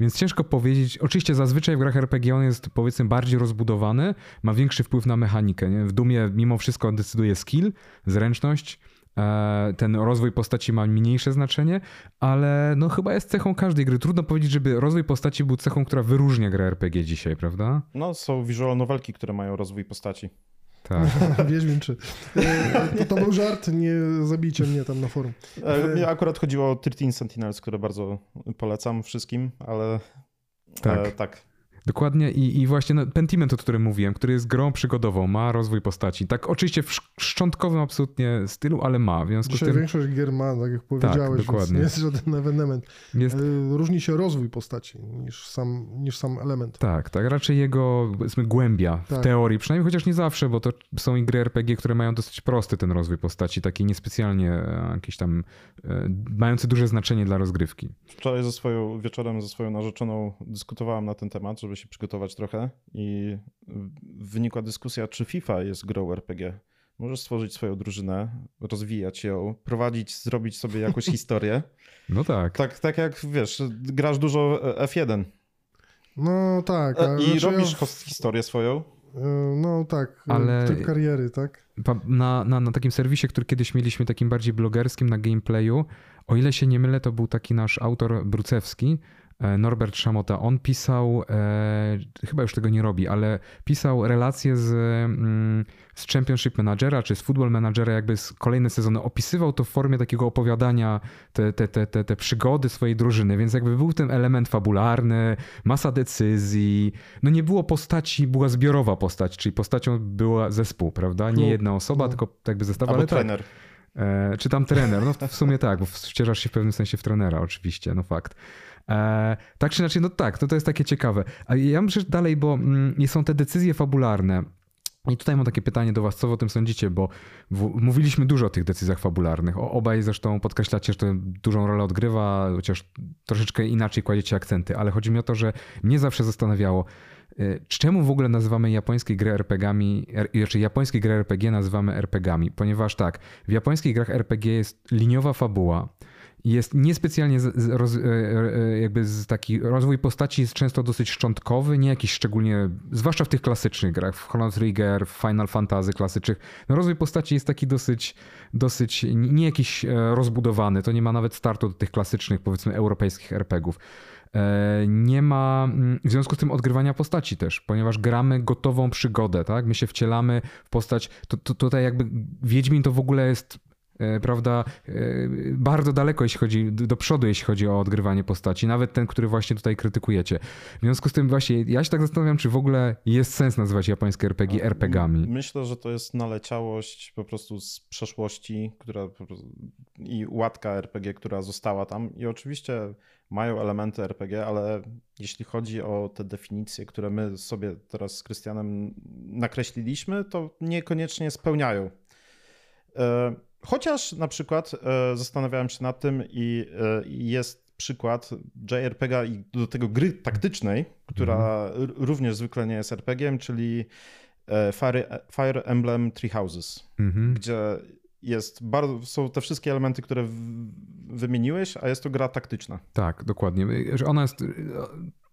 Więc ciężko powiedzieć, oczywiście zazwyczaj w grach RPG on jest powiedzmy bardziej rozbudowany, ma większy wpływ na mechanikę. Nie? W Dumie mimo wszystko decyduje skill, zręczność, e, ten rozwój postaci ma mniejsze znaczenie, ale no chyba jest cechą każdej gry. Trudno powiedzieć, żeby rozwój postaci był cechą, która wyróżnia grę RPG dzisiaj, prawda? No, są visual novelki, które mają rozwój postaci. Tak. Wiedźmin czy. E, To, to był żart, nie zabijcie mnie tam na forum. E, Mnie akurat chodziło o 13 Sentinels, które bardzo polecam wszystkim, ale Tak. E, tak. Dokładnie i, i właśnie no, Pentiment, o którym mówiłem, który jest grą przygodową, ma rozwój postaci. Tak oczywiście w sz- szczątkowym absolutnie stylu, ale ma. W związku z Dzisiaj tym większość gier ma, tak jak powiedziałeś, więc dokładnie. nie jest żaden ewenement. jest... E, Różni się rozwój postaci niż sam, niż sam element. Tak, tak, raczej jego powiedzmy głębia w Tak. teorii, przynajmniej chociaż nie zawsze, bo to są i gry RPG, które mają dosyć prosty ten rozwój postaci, taki niespecjalnie e, jakiś tam e, mający duże znaczenie dla rozgrywki. Wczoraj ze swoją, wieczorem ze swoją narzeczoną dyskutowałem na ten temat, żeby się przygotować trochę i wynikła dyskusja, czy FIFA jest grą RPG. Możesz stworzyć swoją drużynę, rozwijać ją, prowadzić, zrobić sobie jakąś historię. No tak. Tak, tak jak wiesz, grasz dużo F1 No tak. e, a i znaczy robisz ja- historię swoją. e, No tak, Ale- Ale... tryb kariery, tak? Na, na, na takim serwisie, który kiedyś mieliśmy, takim bardziej blogerskim, na gameplayu, o ile się nie mylę, to był taki nasz autor Brucewski, e, Norbert Szamota. On pisał, e, chyba już tego nie robi, ale pisał relacje z, mm, z Championship Managera, czy z Football Managera, jakby z kolejne sezony. Opisywał to w formie takiego opowiadania, te, te, te, te, te przygody swojej drużyny, więc jakby był ten element fabularny, masa decyzji. No nie było postaci, była zbiorowa postać, czyli postacią była zespół, prawda? Nie jedna osoba, No. tylko jakby zestaw, Albo ale tak. trener. E, czy tam trener. No w, w sumie tak, bo wcierasz się w pewnym sensie w trenera oczywiście, no fakt. E, tak czy inaczej, no tak, to, to jest takie ciekawe. A ja że dalej, bo mm, są te decyzje fabularne. I tutaj mam takie pytanie do was, co wy o tym sądzicie, bo w, mówiliśmy dużo o tych decyzjach fabularnych. O, obaj zresztą podkreślacie, że to dużą rolę odgrywa, chociaż troszeczkę inaczej kładziecie akcenty, ale chodzi mi o to, że mnie zawsze zastanawiało, y, czemu w ogóle nazywamy japońskie gry RPGami, znaczy japońskie gry RPG nazywamy RPGami, ponieważ tak, w japońskich grach RPG jest liniowa fabuła, jest niespecjalnie z, roz, e, e, jakby z taki rozwój postaci jest często dosyć szczątkowy, nie jakiś szczególnie, zwłaszcza w tych klasycznych grach, w Chrono Trigger, Final Fantasy klasycznych, no rozwój postaci jest taki dosyć, dosyć nie jakiś e, rozbudowany, to nie ma nawet startu do tych klasycznych, powiedzmy, europejskich RPGów. E, Nie ma mm, w związku z tym odgrywania postaci też, ponieważ gramy gotową przygodę, tak? My się wcielamy w postać. To, to, tutaj jakby Wiedźmin to w ogóle jest e, prawda, e, bardzo daleko, jeśli chodzi do przodu, jeśli chodzi o odgrywanie postaci, nawet ten, który właśnie tutaj krytykujecie. W związku z tym właśnie ja się tak zastanawiam, czy w ogóle jest sens nazywać japońskie RPG RPGami. Myślę, że to jest naleciałość po prostu z przeszłości, która i łatka RPG, która została tam. I oczywiście mają elementy RPG, ale jeśli chodzi o te definicje, które my sobie teraz z Krystianem nakreśliliśmy, to niekoniecznie spełniają. E, Chociaż na przykład e, zastanawiałem się nad tym i e, jest przykład JRPG i do tego gry taktycznej, która r- również zwykle nie jest RPG, czyli e, Fire, Fire Emblem Three Houses, Mhm. gdzie jest bardzo, są te wszystkie elementy, które w, wymieniłeś, a jest to gra taktyczna. Tak, dokładnie. Że Ona jest.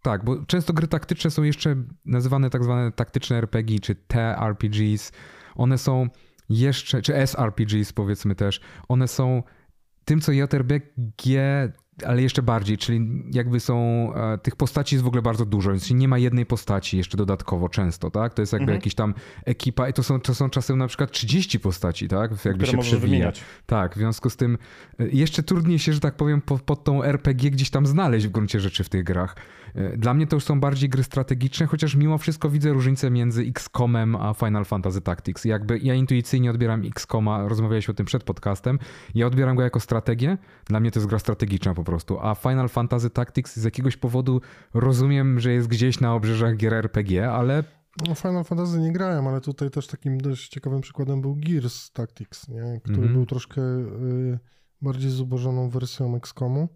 Tak, bo często gry taktyczne są jeszcze nazywane tak zwane taktyczne RPG czy TRPGs. One są jeszcze, czy SRPGs powiedzmy też, one są tym, co JRPG, ale jeszcze bardziej, czyli jakby są, e, tych postaci jest w ogóle bardzo dużo, więc nie ma jednej postaci jeszcze dodatkowo często, tak? To jest jakby Mhm. jakiś tam ekipa i to są, to są czasem na przykład 30 postaci, tak? Jakby które się przewija. wymieniać. Tak, w związku z tym y, jeszcze trudniej się, że tak powiem, po- pod tą RPG gdzieś tam znaleźć w gruncie rzeczy w tych grach. Y, Dla mnie to już są bardziej gry strategiczne, chociaż mimo wszystko widzę różnicę między XCOMem a Final Fantasy Tactics. Jakby ja intuicyjnie odbieram XCOMa, rozmawialiśmy o tym przed podcastem, ja odbieram go jako strategię, dla mnie to jest gra strategiczna po prostu, a Final Fantasy Tactics z jakiegoś powodu rozumiem, że jest gdzieś na obrzeżach gier RPG, ale No Final Fantasy nie grałem, ale tutaj też takim dość ciekawym przykładem był Gears Tactics, nie? który Mhm. był troszkę y, bardziej zubożoną wersją XCOMu.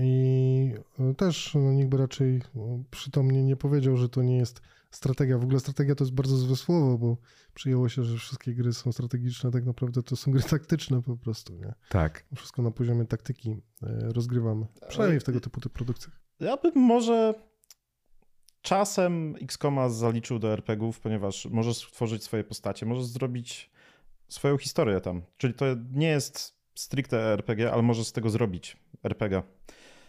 I e, też no, nikt by raczej przytomnie nie powiedział, że to nie jest strategia. W ogóle strategia to jest bardzo złe słowo, bo przyjęło się, że wszystkie gry są strategiczne, tak naprawdę to są gry taktyczne po prostu, nie? Tak. Wszystko na poziomie taktyki e, rozgrywamy, przynajmniej w tego typu produkcjach. Ja bym może czasem X-Koma zaliczył do RPGów, ponieważ możesz stworzyć swoje postacie, możesz zrobić swoją historię tam. Czyli to nie jest stricte RPG, ale możesz z tego zrobić RPG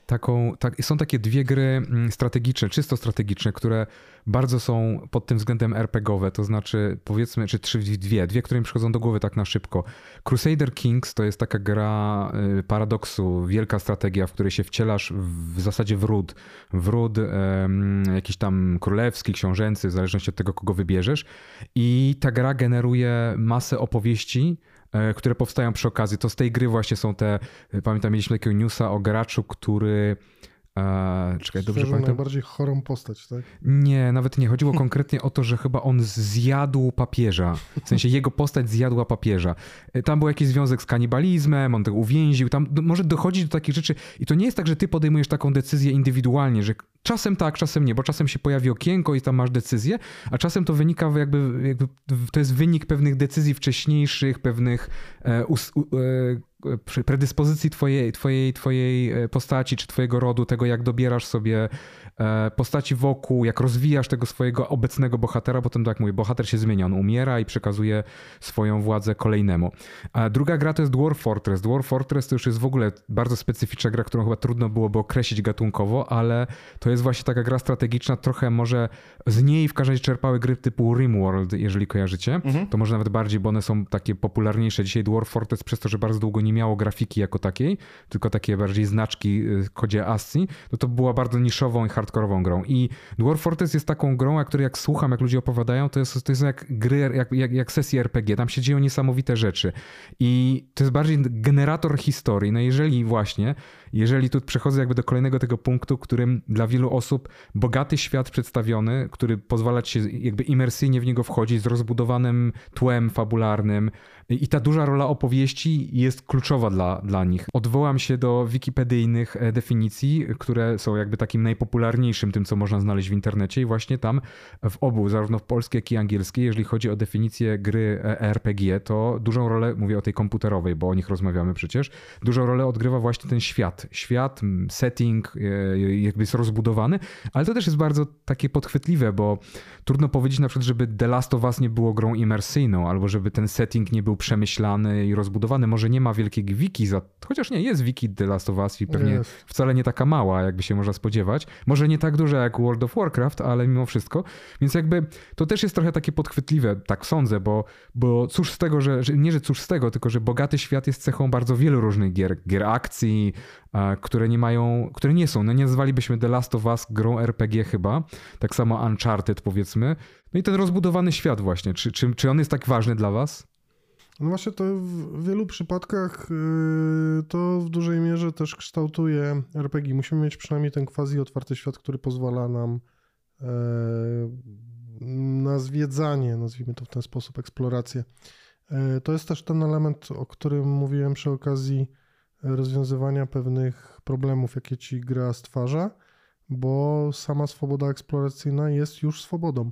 taką, tak, są takie dwie gry mm, strategiczne, czysto strategiczne, które bardzo są pod tym względem RPGowe, to znaczy powiedzmy, czy trzy, dwie, dwie, które mi przychodzą do głowy tak na szybko. Crusader Kings to jest taka gra y, paradoksu, wielka strategia, w której się wcielasz w zasadzie w ród, w ród um, jakiś tam królewski, książęcy, w zależności od tego, kogo wybierzesz i ta gra generuje masę opowieści, które powstają przy okazji. To z tej gry właśnie są te, e, pamiętam, mieliśmy takiego newsa o graczu, który Eee, czekaj, dobrze pamiętam? najbardziej chorą postać, tak? Nie, nawet nie. Chodziło konkretnie o to, że chyba on zjadł papieża. W sensie jego postać zjadła papieża. E, tam był jakiś związek z kanibalizmem, on tego uwięził. Tam może dochodzić do takich rzeczy. I to nie jest tak, że ty podejmujesz taką decyzję indywidualnie, że czasem tak, czasem nie, bo czasem się pojawi okienko i tam masz decyzję, a czasem to wynika jakby, jakby to jest wynik pewnych decyzji wcześniejszych, pewnych e, us, e, predyspozycji twojej, twojej, twojej e, postaci czy twojego rodu, tego jak dobierasz sobie postaci wokół, jak rozwijasz tego swojego obecnego bohatera, bo ten, tak jak mówię, bohater się zmienia, on umiera i przekazuje swoją władzę kolejnemu. A druga gra to jest Dwarf Fortress. Dwarf Fortress to już jest w ogóle bardzo specyficzna gra, którą chyba trudno byłoby określić gatunkowo, ale to jest właśnie taka gra strategiczna, trochę może z niej w każdym razie czerpały gry typu Rimworld, jeżeli kojarzycie. Mhm. To może nawet bardziej, bo one są takie popularniejsze. Dzisiaj Dwarf Fortress przez to, że bardzo długo nie miało grafiki jako takiej, tylko takie bardziej znaczki y, w kodzie ASCII, no to była bardzo niszową i hardkorową grą. I Dwarf Fortress jest taką grą, a której jak słucham, jak ludzie opowiadają, to jest, to jest jak gry, jak, jak, jak sesje RPG. Tam się dzieją niesamowite rzeczy. I to jest bardziej generator historii. No jeżeli właśnie, jeżeli tu przechodzę jakby do kolejnego tego punktu, którym dla wielu osób bogaty świat przedstawiony, który pozwala ci jakby imersyjnie w niego wchodzić z rozbudowanym tłem fabularnym, i ta duża rola opowieści jest kluczowa dla, dla nich. Odwołam się do wikipedyjnych e, definicji, które są jakby takim najpopularniejszym tym, co można znaleźć w internecie i właśnie tam w obu, zarówno w polskiej, jak i angielskiej, jeżeli chodzi o definicję gry e, RPG, to dużą rolę, mówię o tej komputerowej, bo o nich rozmawiamy przecież, dużą rolę odgrywa właśnie ten świat. Świat, setting e, jakby jest rozbudowany, ale to też jest bardzo takie podchwytliwe, bo trudno powiedzieć na przykład, żeby The Last of Us nie było grą imersyjną, albo żeby ten setting nie był przemyślany i rozbudowany. Może nie ma wielkiej wiki, za... chociaż nie, jest wiki The Last of Us i pewnie jest. wcale nie taka mała, jakby się można spodziewać. Może nie tak duża jak World of Warcraft, ale mimo wszystko. Więc jakby to też jest trochę takie podchwytliwe, tak sądzę, bo, bo cóż z tego, że, że nie, że cóż z tego, tylko że bogaty świat jest cechą bardzo wielu różnych gier, gier akcji, które nie mają, które nie są, no nie nazwalibyśmy The Last of Us grą RPG chyba, tak samo Uncharted powiedzmy. No i ten rozbudowany świat właśnie, czy, czy, czy on jest tak ważny dla was? No właśnie to w wielu przypadkach yy, to w dużej mierze też kształtuje RPG. Musimy mieć przynajmniej ten quasi otwarty świat, który pozwala nam yy, na zwiedzanie, nazwijmy to w ten sposób, eksplorację. Yy, to jest też ten element, o którym mówiłem przy okazji rozwiązywania pewnych problemów, jakie ci gra stwarza, bo sama swoboda eksploracyjna jest już swobodą.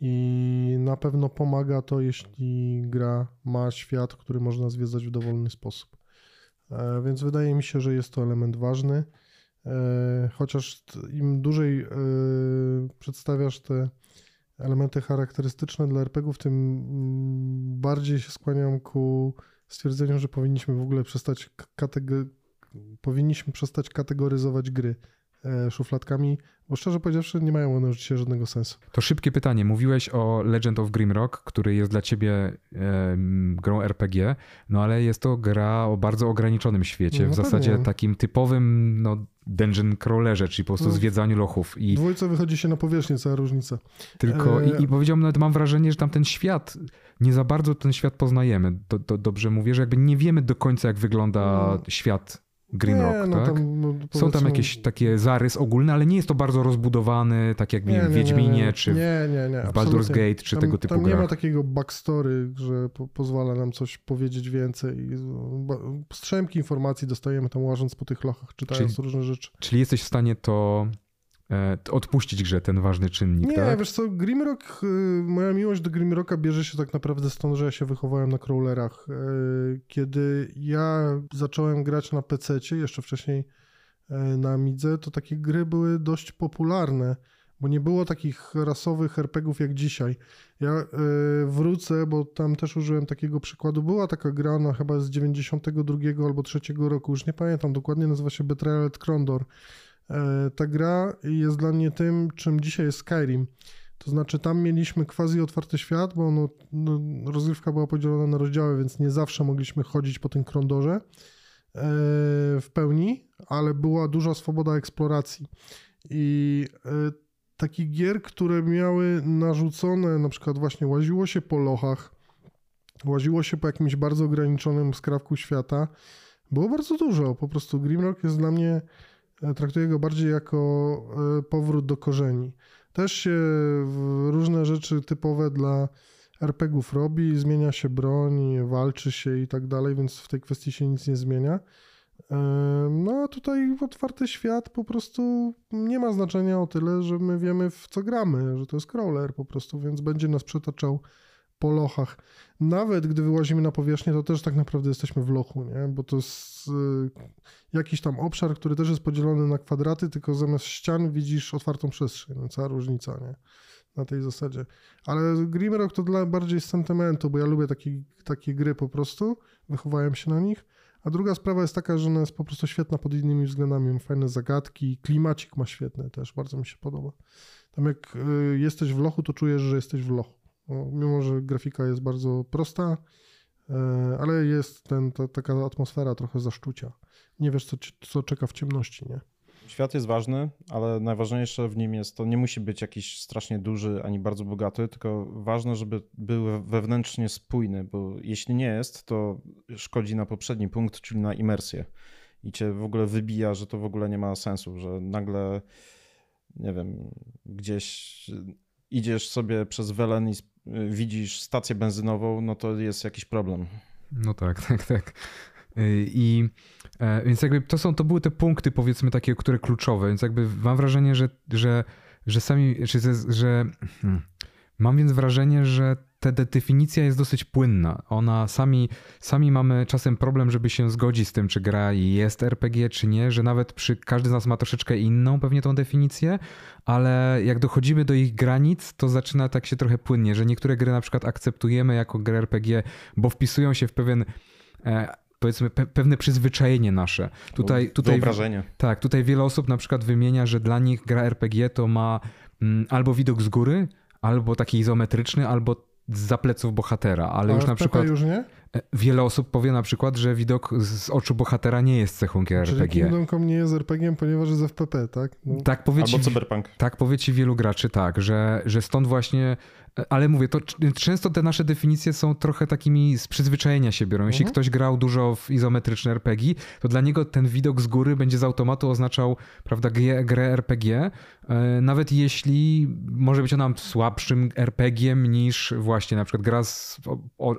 I na pewno pomaga to, jeśli gra ma świat, który można zwiedzać w dowolny sposób. E, więc wydaje mi się, że jest to element ważny. E, chociaż im dłużej e, przedstawiasz te elementy charakterystyczne dla RPGów, tym mm, bardziej się skłaniam ku stwierdzeniu, że powinniśmy w ogóle przestać, powinniśmy przestać kategoryzować gry szufladkami, bo szczerze powiedziawszy, nie mają one dzisiaj żadnego sensu. To szybkie pytanie. Mówiłeś o Legend of Grimrock, który jest dla ciebie e, grą RPG, no ale jest to gra o bardzo ograniczonym świecie. No, w zasadzie pewnie. takim typowym no, dungeon crawlerze, czyli po prostu no, zwiedzaniu lochów. I dwójce wychodzi się na powierzchnię, cała różnica. Tylko e... i, i powiedziałbym, nawet mam wrażenie, że tam ten świat, nie za bardzo ten świat poznajemy. Do, do, dobrze mówię, że jakby nie wiemy do końca, jak wygląda no. świat Grimrock, no, tak? Tam, no, Są tam jakieś takie zarys ogólny, ale nie jest to bardzo rozbudowany, tak jak nie, w Wiedźminie, nie, czy nie, nie, nie, w Baldur's Gate, czy tam, tego typu Tam nie ma takiego backstory, że po, pozwala nam coś powiedzieć więcej. Strzępki informacji dostajemy tam łażąc po tych lochach, czytając czyli, różne rzeczy. Czyli jesteś w stanie to odpuścić grze ten ważny czynnik, Nie, tak? wiesz co, Grimrock, y, moja miłość do Grimrocka bierze się tak naprawdę stąd, że ja się wychowałem na crawlerach. E, kiedy ja zacząłem grać na PC, jeszcze wcześniej e, na Amidze, to takie gry były dość popularne, bo nie było takich rasowych RPGów jak dzisiaj. Ja wrócę, bo tam też użyłem takiego przykładu. Była taka gra, no chyba z 92 albo 3 roku, już nie pamiętam dokładnie, nazywa się Betrayal at Krondor. E, ta gra jest dla mnie tym, czym dzisiaj jest Skyrim. To znaczy, tam mieliśmy quasi otwarty świat, bo no, no, rozgrywka była podzielona na rozdziały, więc nie zawsze mogliśmy chodzić po tym krondorze e, w pełni, ale była duża swoboda eksploracji. I e, takich gier, które miały narzucone, na przykład właśnie łaziło się po lochach, łaziło się po jakimś bardzo ograniczonym skrawku świata, było bardzo dużo. Po prostu Grimrock jest dla mnie traktuję go bardziej jako e, powrót do korzeni. Też się różne rzeczy typowe dla RPGów robi, zmienia się broń, walczy się i tak dalej, więc w tej kwestii się nic nie zmienia. E, no a tutaj otwarty świat po prostu nie ma znaczenia o tyle, że my wiemy w co gramy, że to jest crawler po prostu, więc będzie nas przetaczał po lochach. Nawet gdy wyłazimy na powierzchnię, to też tak naprawdę jesteśmy w lochu, nie? bo to jest y, jakiś tam obszar, który też jest podzielony na kwadraty, tylko zamiast ścian widzisz otwartą przestrzeń. Cała różnica, nie? Na tej zasadzie. Ale Grimrock to dla bardziej sentymentu, bo ja lubię takie, takie gry po prostu, wychowałem się na nich. A druga sprawa jest taka, że ona jest po prostu świetna pod innymi względami. Ma fajne zagadki, klimacik ma świetny też, bardzo mi się podoba. Tam jak y, jesteś w lochu, to czujesz, że jesteś w lochu. Mimo, że grafika jest bardzo prosta, e, ale jest ten, ta, taka atmosfera trochę zaszczucia. Nie wiesz, co, co czeka w ciemności, nie? Świat jest ważny, ale najważniejsze w nim jest to nie musi być jakiś strasznie duży ani bardzo bogaty, tylko ważne, żeby był wewnętrznie spójny, bo jeśli nie jest, to szkodzi na poprzedni punkt, czyli na imersję. I cię w ogóle wybija, że to w ogóle nie ma sensu, że nagle, nie wiem, gdzieś idziesz sobie przez Welen i widzisz stację benzynową, no to jest jakiś problem. No tak, tak, tak. Y, I e, więc jakby to są, to były te punkty powiedzmy takie, które kluczowe, więc jakby mam wrażenie, że, że, że sami, że, że hmm, mam więc wrażenie, że ta definicja jest dosyć płynna. Ona sami, sami mamy czasem problem, żeby się zgodzić z tym, czy gra jest RPG, czy nie, że nawet przy każdy z nas ma troszeczkę inną pewnie tą definicję, ale jak dochodzimy do ich granic, to zaczyna tak się trochę płynnie, że niektóre gry na przykład akceptujemy jako grę RPG, bo wpisują się w pewien e, powiedzmy pe pewne przyzwyczajenie nasze. Tutaj, tutaj Wyobrażenie. Tak, tutaj wiele osób na przykład wymienia, że dla nich gra RPG to ma mm, albo widok z góry, albo taki izometryczny, albo z pleców bohatera, ale A już na przykład. już nie? E, wiele osób powie na przykład, że widok z oczu bohatera nie jest cechą gier Czyli RPG. Kingdom Come nie jest RPG, ponieważ jest FPP, tak? No. Tak powie Albo Cyberpunk. Tak powie ci wielu graczy, tak, że, że stąd właśnie ale mówię, to często te nasze definicje są trochę takimi z przyzwyczajenia się biorą. Jeśli mhm. ktoś grał dużo w izometryczne RPG, to dla niego ten widok z góry będzie z automatu oznaczał prawda, grę RPG, e, nawet jeśli może być ona słabszym RPG-iem niż właśnie na przykład gra z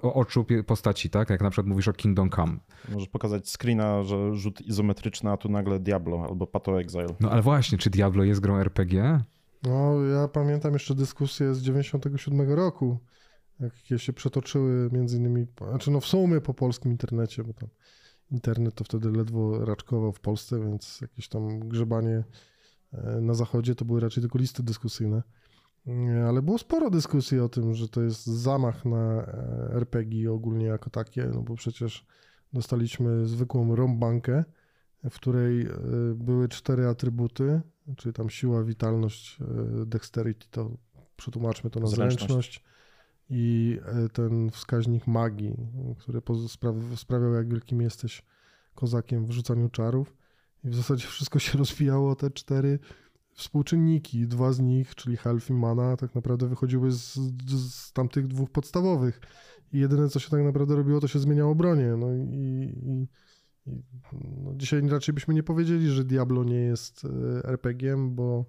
oczu postaci, tak? Jak na przykład mówisz o Kingdom Come. Możesz pokazać screena, że rzut izometryczny, a tu nagle Diablo albo Pato Exile. No ale właśnie, czy Diablo jest grą RPG? No, ja pamiętam jeszcze dyskusję z 97 roku, jakie się przetoczyły między innymi, znaczy no w sumie po polskim internecie, bo tam internet to wtedy ledwo raczkował w Polsce, więc jakieś tam grzebanie e, na zachodzie to były raczej tylko listy dyskusyjne. Ale było sporo dyskusji o tym, że to jest zamach na e, RPG ogólnie jako takie, no bo przecież dostaliśmy zwykłą rąbankę, w której e, były cztery atrybuty, czyli tam siła, witalność, e, dexterity, to przetłumaczmy to na zręczność, zręczność i e, ten wskaźnik magii, który sprawiał, jak wielkim jesteś kozakiem w rzucaniu czarów. I w zasadzie wszystko się rozwijało te cztery współczynniki. Dwa z nich, czyli health i mana, tak naprawdę wychodziły z, z tamtych dwóch podstawowych. I jedyne, co się tak naprawdę robiło, to się zmieniało bronię. No i I, no, dzisiaj raczej byśmy nie powiedzieli, że Diablo nie jest e, RPG-iem, bo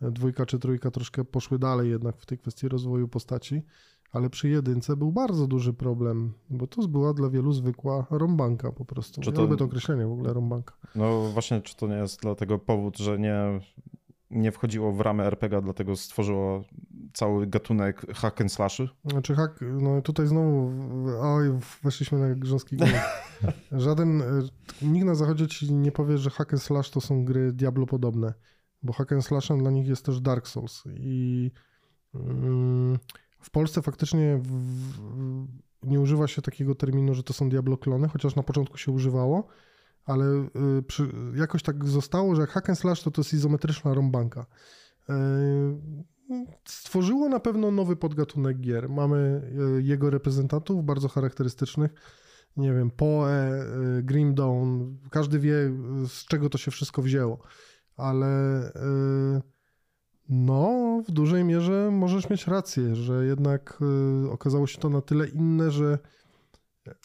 dwójka czy trójka troszkę poszły dalej jednak w tej kwestii rozwoju postaci, ale przy jedynce był bardzo duży problem, bo to była dla wielu zwykła rąbanka po prostu. Czy Ja to- lubię to określenie w ogóle rąbanka. No właśnie, czy to nie jest dlatego powód, że nie, nie wchodziło w ramy RPG, dlatego stworzyło cały gatunek hack and slashy? Znaczy hak, no tutaj znowu, oj, weszliśmy na grząski grunt. Żaden, e, nikt na zachodzie ci nie powie, że hack and slash to są gry Diablo podobne, bo hack and slashem dla nich jest też Dark Souls i mm, w Polsce faktycznie w, nie używa się takiego terminu, że to są Diablo klony, chociaż na początku się używało, ale y, przy, jakoś tak zostało, że hack and slash to to jest izometryczna rąbanka. Y, stworzyło na pewno nowy podgatunek gier. Mamy y, jego reprezentantów bardzo charakterystycznych. Nie wiem, Poe, Grim Dawn. Każdy wie, z czego to się wszystko wzięło. Ale no, w dużej mierze możesz mieć rację, że jednak okazało się to na tyle inne, że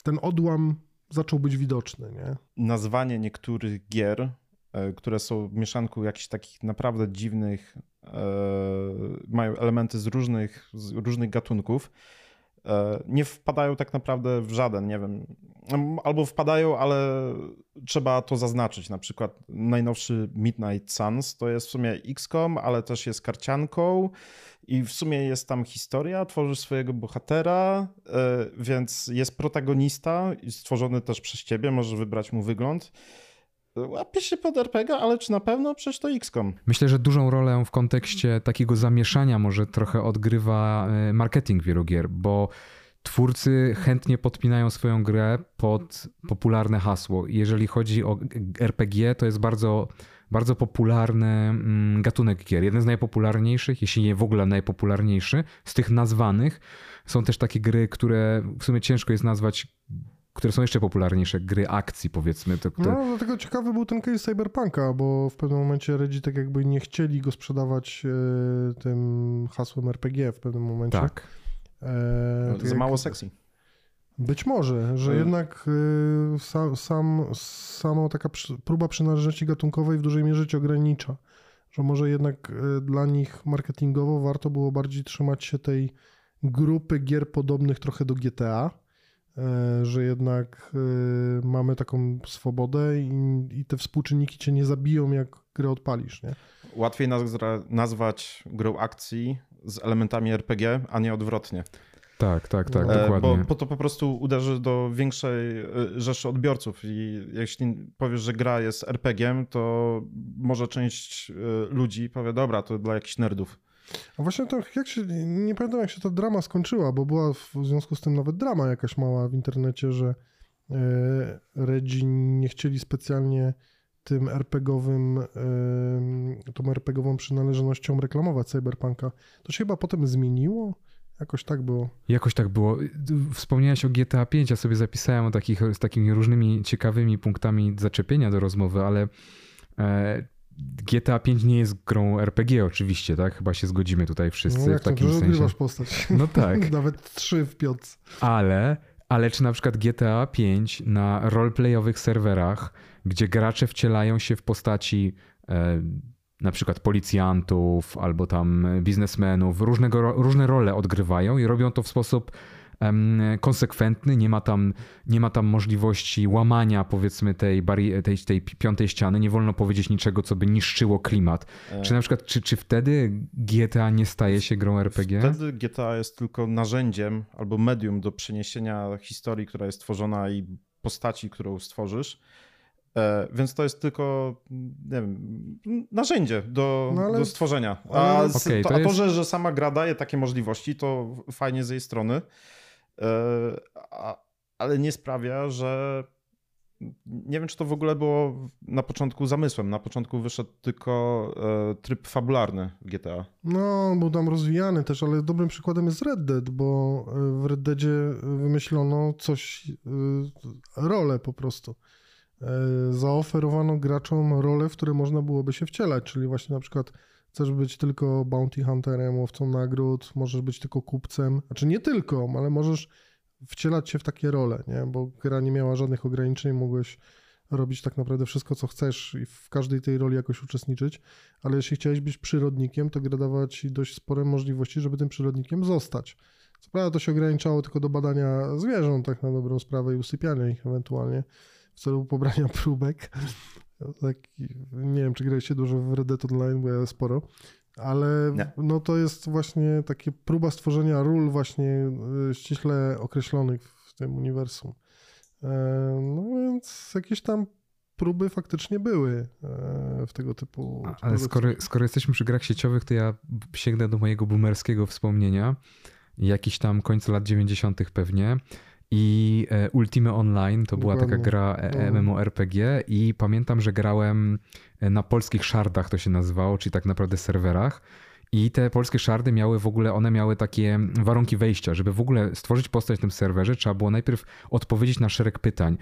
ten odłam zaczął być widoczny, nie? nazwanie niektórych gier, e, które są mieszanką jakichś takich naprawdę dziwnych, e, mają elementy z różnych, z różnych gatunków, nie wpadają tak naprawdę w żaden, nie wiem, albo wpadają, ale trzeba to zaznaczyć. Na przykład najnowszy Midnight Suns to jest w sumie XCOM, ale też jest karcianką i w sumie jest tam historia, tworzysz swojego bohatera, e, więc jest protagonista stworzony też przez ciebie, możesz wybrać mu wygląd. Łapie się pod RPG, ale czy na pewno? Przecież to XCOM. Myślę, że dużą rolę w kontekście takiego zamieszania może trochę odgrywa e, marketing wielu gier, bo twórcy chętnie podpinają swoją grę pod popularne hasło. Jeżeli chodzi o RPG, to jest bardzo, bardzo popularny mm, gatunek gier. Jeden z najpopularniejszych, jeśli nie w ogóle najpopularniejszy, z tych nazwanych. Są też takie gry, które w sumie ciężko jest nazwać, które są jeszcze popularniejsze, gry akcji powiedzmy. To, to, No, dlatego ciekawy był ten case Cyberpunka, bo w pewnym momencie Redzi tak jakby nie chcieli go sprzedawać e, tym hasłem RPG w pewnym momencie. tak. E, tak Za jak- mało sexy. Być może, że E. jednak y, sam, sam, sama taka przy, próba przynależności gatunkowej w dużej mierze cię ogranicza. Że może jednak y, dla nich marketingowo warto było bardziej trzymać się tej grupy gier podobnych trochę do GTA, że jednak y, mamy taką swobodę i, i te współczynniki cię nie zabiją, jak grę odpalisz, nie? Łatwiej nazwa- nazwać grą akcji z elementami RPG, a nie odwrotnie. Tak, tak, tak, E, E, dokładnie. Bo, bo to po prostu uderzy do większej e, rzeszy odbiorców i jeśli powiesz, że gra jest RPG-iem, to może część e, ludzi powie, dobra, to dla jakichś nerdów. A właśnie to, jak się, nie pamiętam jak się ta drama skończyła, bo była w związku z tym nawet drama jakaś mała w internecie, że e, Redzi nie chcieli specjalnie tym RPG-owym, e, tą RPG-ową przynależnością reklamować Cyberpunka. To się chyba potem zmieniło? Jakoś tak było. Jakoś tak było. Wspomniałeś o GTA 5, ja sobie zapisałem o takich, z takimi różnymi ciekawymi punktami zaczepienia do rozmowy, ale e, GTA 5 nie jest grą RPG oczywiście, tak? Chyba się zgodzimy tutaj wszyscy No w jak to, takim że sensie. postać. No tak, Nawet trzy w piątce. ale, ale czy na przykład GTA 5 na roleplayowych serwerach, gdzie gracze wcielają się w postaci e, na przykład policjantów albo tam biznesmenów, różnego, różne role odgrywają i robią to w sposób konsekwentny, nie ma tam, nie ma tam możliwości łamania powiedzmy tej, bari- tej, tej piątej ściany, nie wolno powiedzieć niczego, co by niszczyło klimat. E, Czy na przykład, czy, czy wtedy GTA nie staje się grą RPG? Wtedy GTA jest tylko narzędziem albo medium do przeniesienia historii, która jest tworzona i postaci, którą stworzysz. E, Więc to jest tylko, nie wiem, narzędzie do, No ale- do stworzenia. A, Okej, to, a to jest- że, że sama gra daje takie możliwości, to fajnie z jej strony, ale nie sprawia, że nie wiem, czy to w ogóle było na początku zamysłem. Na początku wyszedł tylko e, tryb fabularny GTA. No, był tam rozwijany też, ale dobrym przykładem jest Red Dead, bo y, w Red Deadzie wymyślono coś, rolę po prostu. Zaoferowano graczom role, w które można byłoby się wcielać, czyli właśnie na przykład chcesz być tylko bounty hunterem, łowcą nagród, możesz być tylko kupcem, znaczy nie tylko, ale możesz wcielać się w takie role, nie? bo gra nie miała żadnych ograniczeń, mogłeś robić tak naprawdę wszystko, co chcesz i w każdej tej roli jakoś uczestniczyć, ale jeśli chciałeś być przyrodnikiem, to gra dawała ci dość spore możliwości, żeby tym przyrodnikiem zostać. Co prawda to się ograniczało tylko do badania zwierząt, tak na dobrą sprawę i usypiania ich ewentualnie w celu pobrania próbek. Tak, nie wiem, czy graliście dużo w Red Dead Online, bo ja sporo, ale nie. no to jest właśnie takie próba stworzenia ról właśnie y, ściśle określonych w tym uniwersum. E, no więc jakieś tam próby faktycznie były e, w tego typu. Ale skoro, skoro jesteśmy przy grach sieciowych, to ja sięgnę do mojego boomerskiego wspomnienia. Jakiś tam końcu lat 90. pewnie. I e, Ultime Online to była taka gra no. MMORPG i pamiętam, że grałem na polskich shardach to się nazywało, czyli tak naprawdę serwerach. I te polskie szardy miały w ogóle, one miały takie warunki wejścia, żeby w ogóle stworzyć postać na tym serwerze, trzeba było najpierw odpowiedzieć na szereg pytań.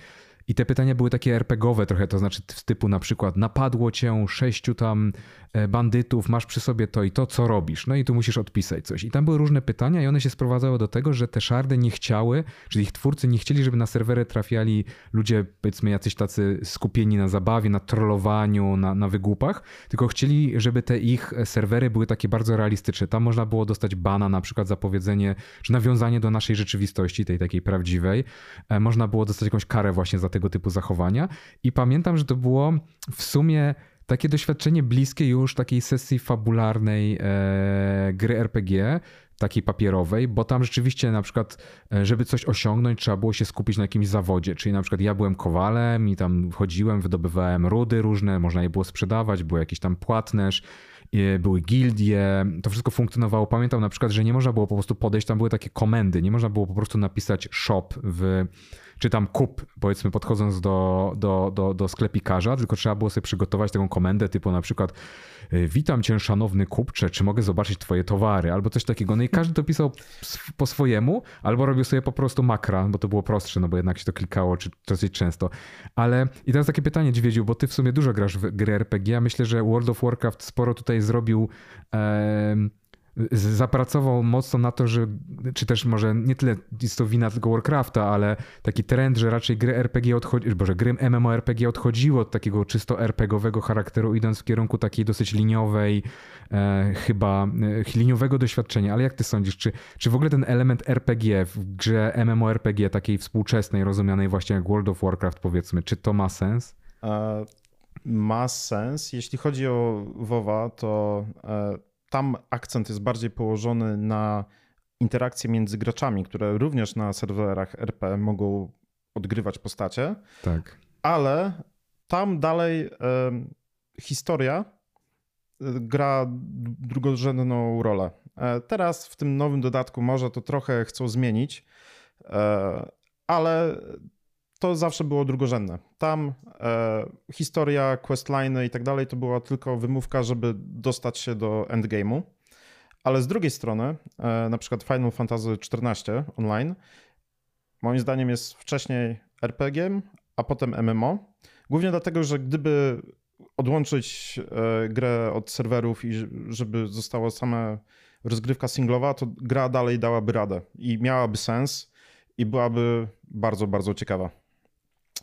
I te pytania były takie RPGowe trochę, to znaczy typu na przykład napadło cię sześciu tam e, bandytów, masz przy sobie to i to, co robisz? No i tu musisz odpisać coś. I tam były różne pytania i one się sprowadzały do tego, że te szardy nie chciały, czyli ich twórcy nie chcieli, żeby na serwery trafiali ludzie powiedzmy jacyś tacy skupieni na zabawie, na trollowaniu, na, na wygłupach, tylko chcieli, żeby te ich serwery były takie bardzo realistyczne. Tam można było dostać bana na przykład za powiedzenie, czy nawiązanie do naszej rzeczywistości, tej takiej prawdziwej. E, można było dostać jakąś karę właśnie za tego typu zachowania. I pamiętam, że to było w sumie takie doświadczenie bliskie już takiej sesji fabularnej e, gry RPG, takiej papierowej, bo tam rzeczywiście na przykład, e, żeby coś osiągnąć, trzeba było się skupić na jakimś zawodzie. Czyli na przykład ja byłem kowalem i tam chodziłem, wydobywałem rudy różne, można je było sprzedawać, był jakiś tam płatnerz, były gildie, to wszystko funkcjonowało. Pamiętam na przykład, że nie można było po prostu podejść, tam były takie komendy, nie można było po prostu napisać shop w czy tam kup, powiedzmy, podchodząc do, do, do, do sklepikarza, tylko trzeba było sobie przygotować taką komendę typu na przykład y, witam cię szanowny kupcze, czy mogę zobaczyć twoje towary, albo coś takiego. No i każdy to pisał po swojemu, albo robił sobie po prostu makra, bo to było prostsze, no bo jednak się to klikało czy dosyć często. Ale i teraz takie pytanie, Dźwiedziu, bo ty w sumie dużo grasz w gry RPG, ja myślę, że World of Warcraft sporo tutaj zrobił... Zapracował mocno na to, że, czy też może nie tyle jest to wina tylko Warcrafta, ale taki trend, że raczej gry RPG odchodzi, boże, gry MMORPG odchodziło od takiego czysto RPGowego charakteru, idąc w kierunku takiej dosyć liniowej, e, chyba e, liniowego doświadczenia. Ale jak ty sądzisz, czy, czy w ogóle ten element RPG w grze MMORPG takiej współczesnej, rozumianej właśnie jak World of Warcraft powiedzmy, czy to ma sens? Ma sens. Jeśli chodzi o WoWa, to e tam akcent jest bardziej położony na interakcje między graczami, które również na serwerach RP mogą odgrywać postacie. Tak. Ale tam dalej e, historia e, gra drugorzędną rolę. Teraz w tym nowym dodatku może to trochę chcą zmienić, ale to zawsze było drugorzędne. Tam e, historia, questline i tak dalej to była tylko wymówka, żeby dostać się do endgame'u. Ale z drugiej strony, e, na przykład Final Fantasy XIV online, moim zdaniem jest wcześniej RPG, a potem MMO. Głównie dlatego, że gdyby odłączyć e, grę od serwerów i żeby została sama rozgrywka singlowa, to gra dalej dałaby radę i miałaby sens i byłaby bardzo, bardzo ciekawa.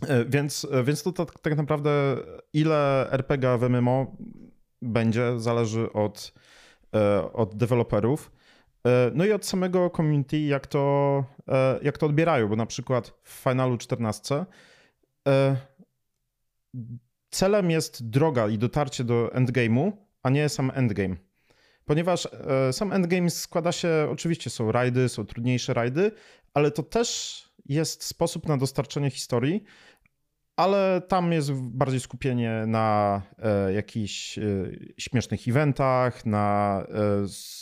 E, więc, e, więc to tak, tak naprawdę ile RPG w MMO będzie, zależy od, e, od deweloperów. No i od samego community, jak to, jak to odbierają, bo na przykład w Finalu 14 celem jest droga i dotarcie do endgame'u, a nie sam endgame. Ponieważ sam endgame składa się, oczywiście są rajdy, są trudniejsze rajdy, ale to też jest sposób na dostarczenie historii, ale tam jest bardziej skupienie na e, jakichś e, śmiesznych eventach, na e,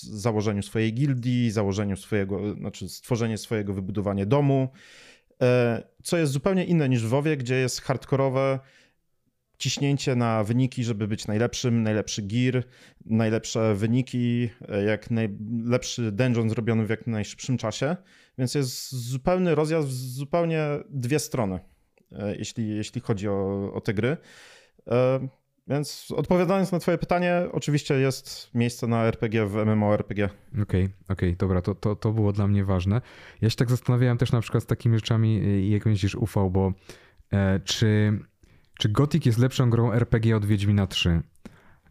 założeniu swojej gildii, założeniu swojego, znaczy stworzenie swojego wybudowania domu, e, co jest zupełnie inne niż w WoWie, gdzie jest hardkorowe ciśnięcie na wyniki, żeby być najlepszym, najlepszy gear, najlepsze wyniki, e, jak najlepszy dungeon zrobiony w jak najszybszym czasie, więc jest zupełny rozjazd w zupełnie dwie strony. E, jeśli, jeśli chodzi o, o te gry. E, więc odpowiadając na Twoje pytanie, oczywiście jest miejsce na RPG w MMORPG. Okej, okay, okej, okay, dobra, to, to, to było dla mnie ważne. Ja się tak zastanawiałem też na przykład z takimi rzeczami, jak będziesz ufał, bo e, czy Czy Gothic jest lepszą grą RPG od Wiedźmina 3?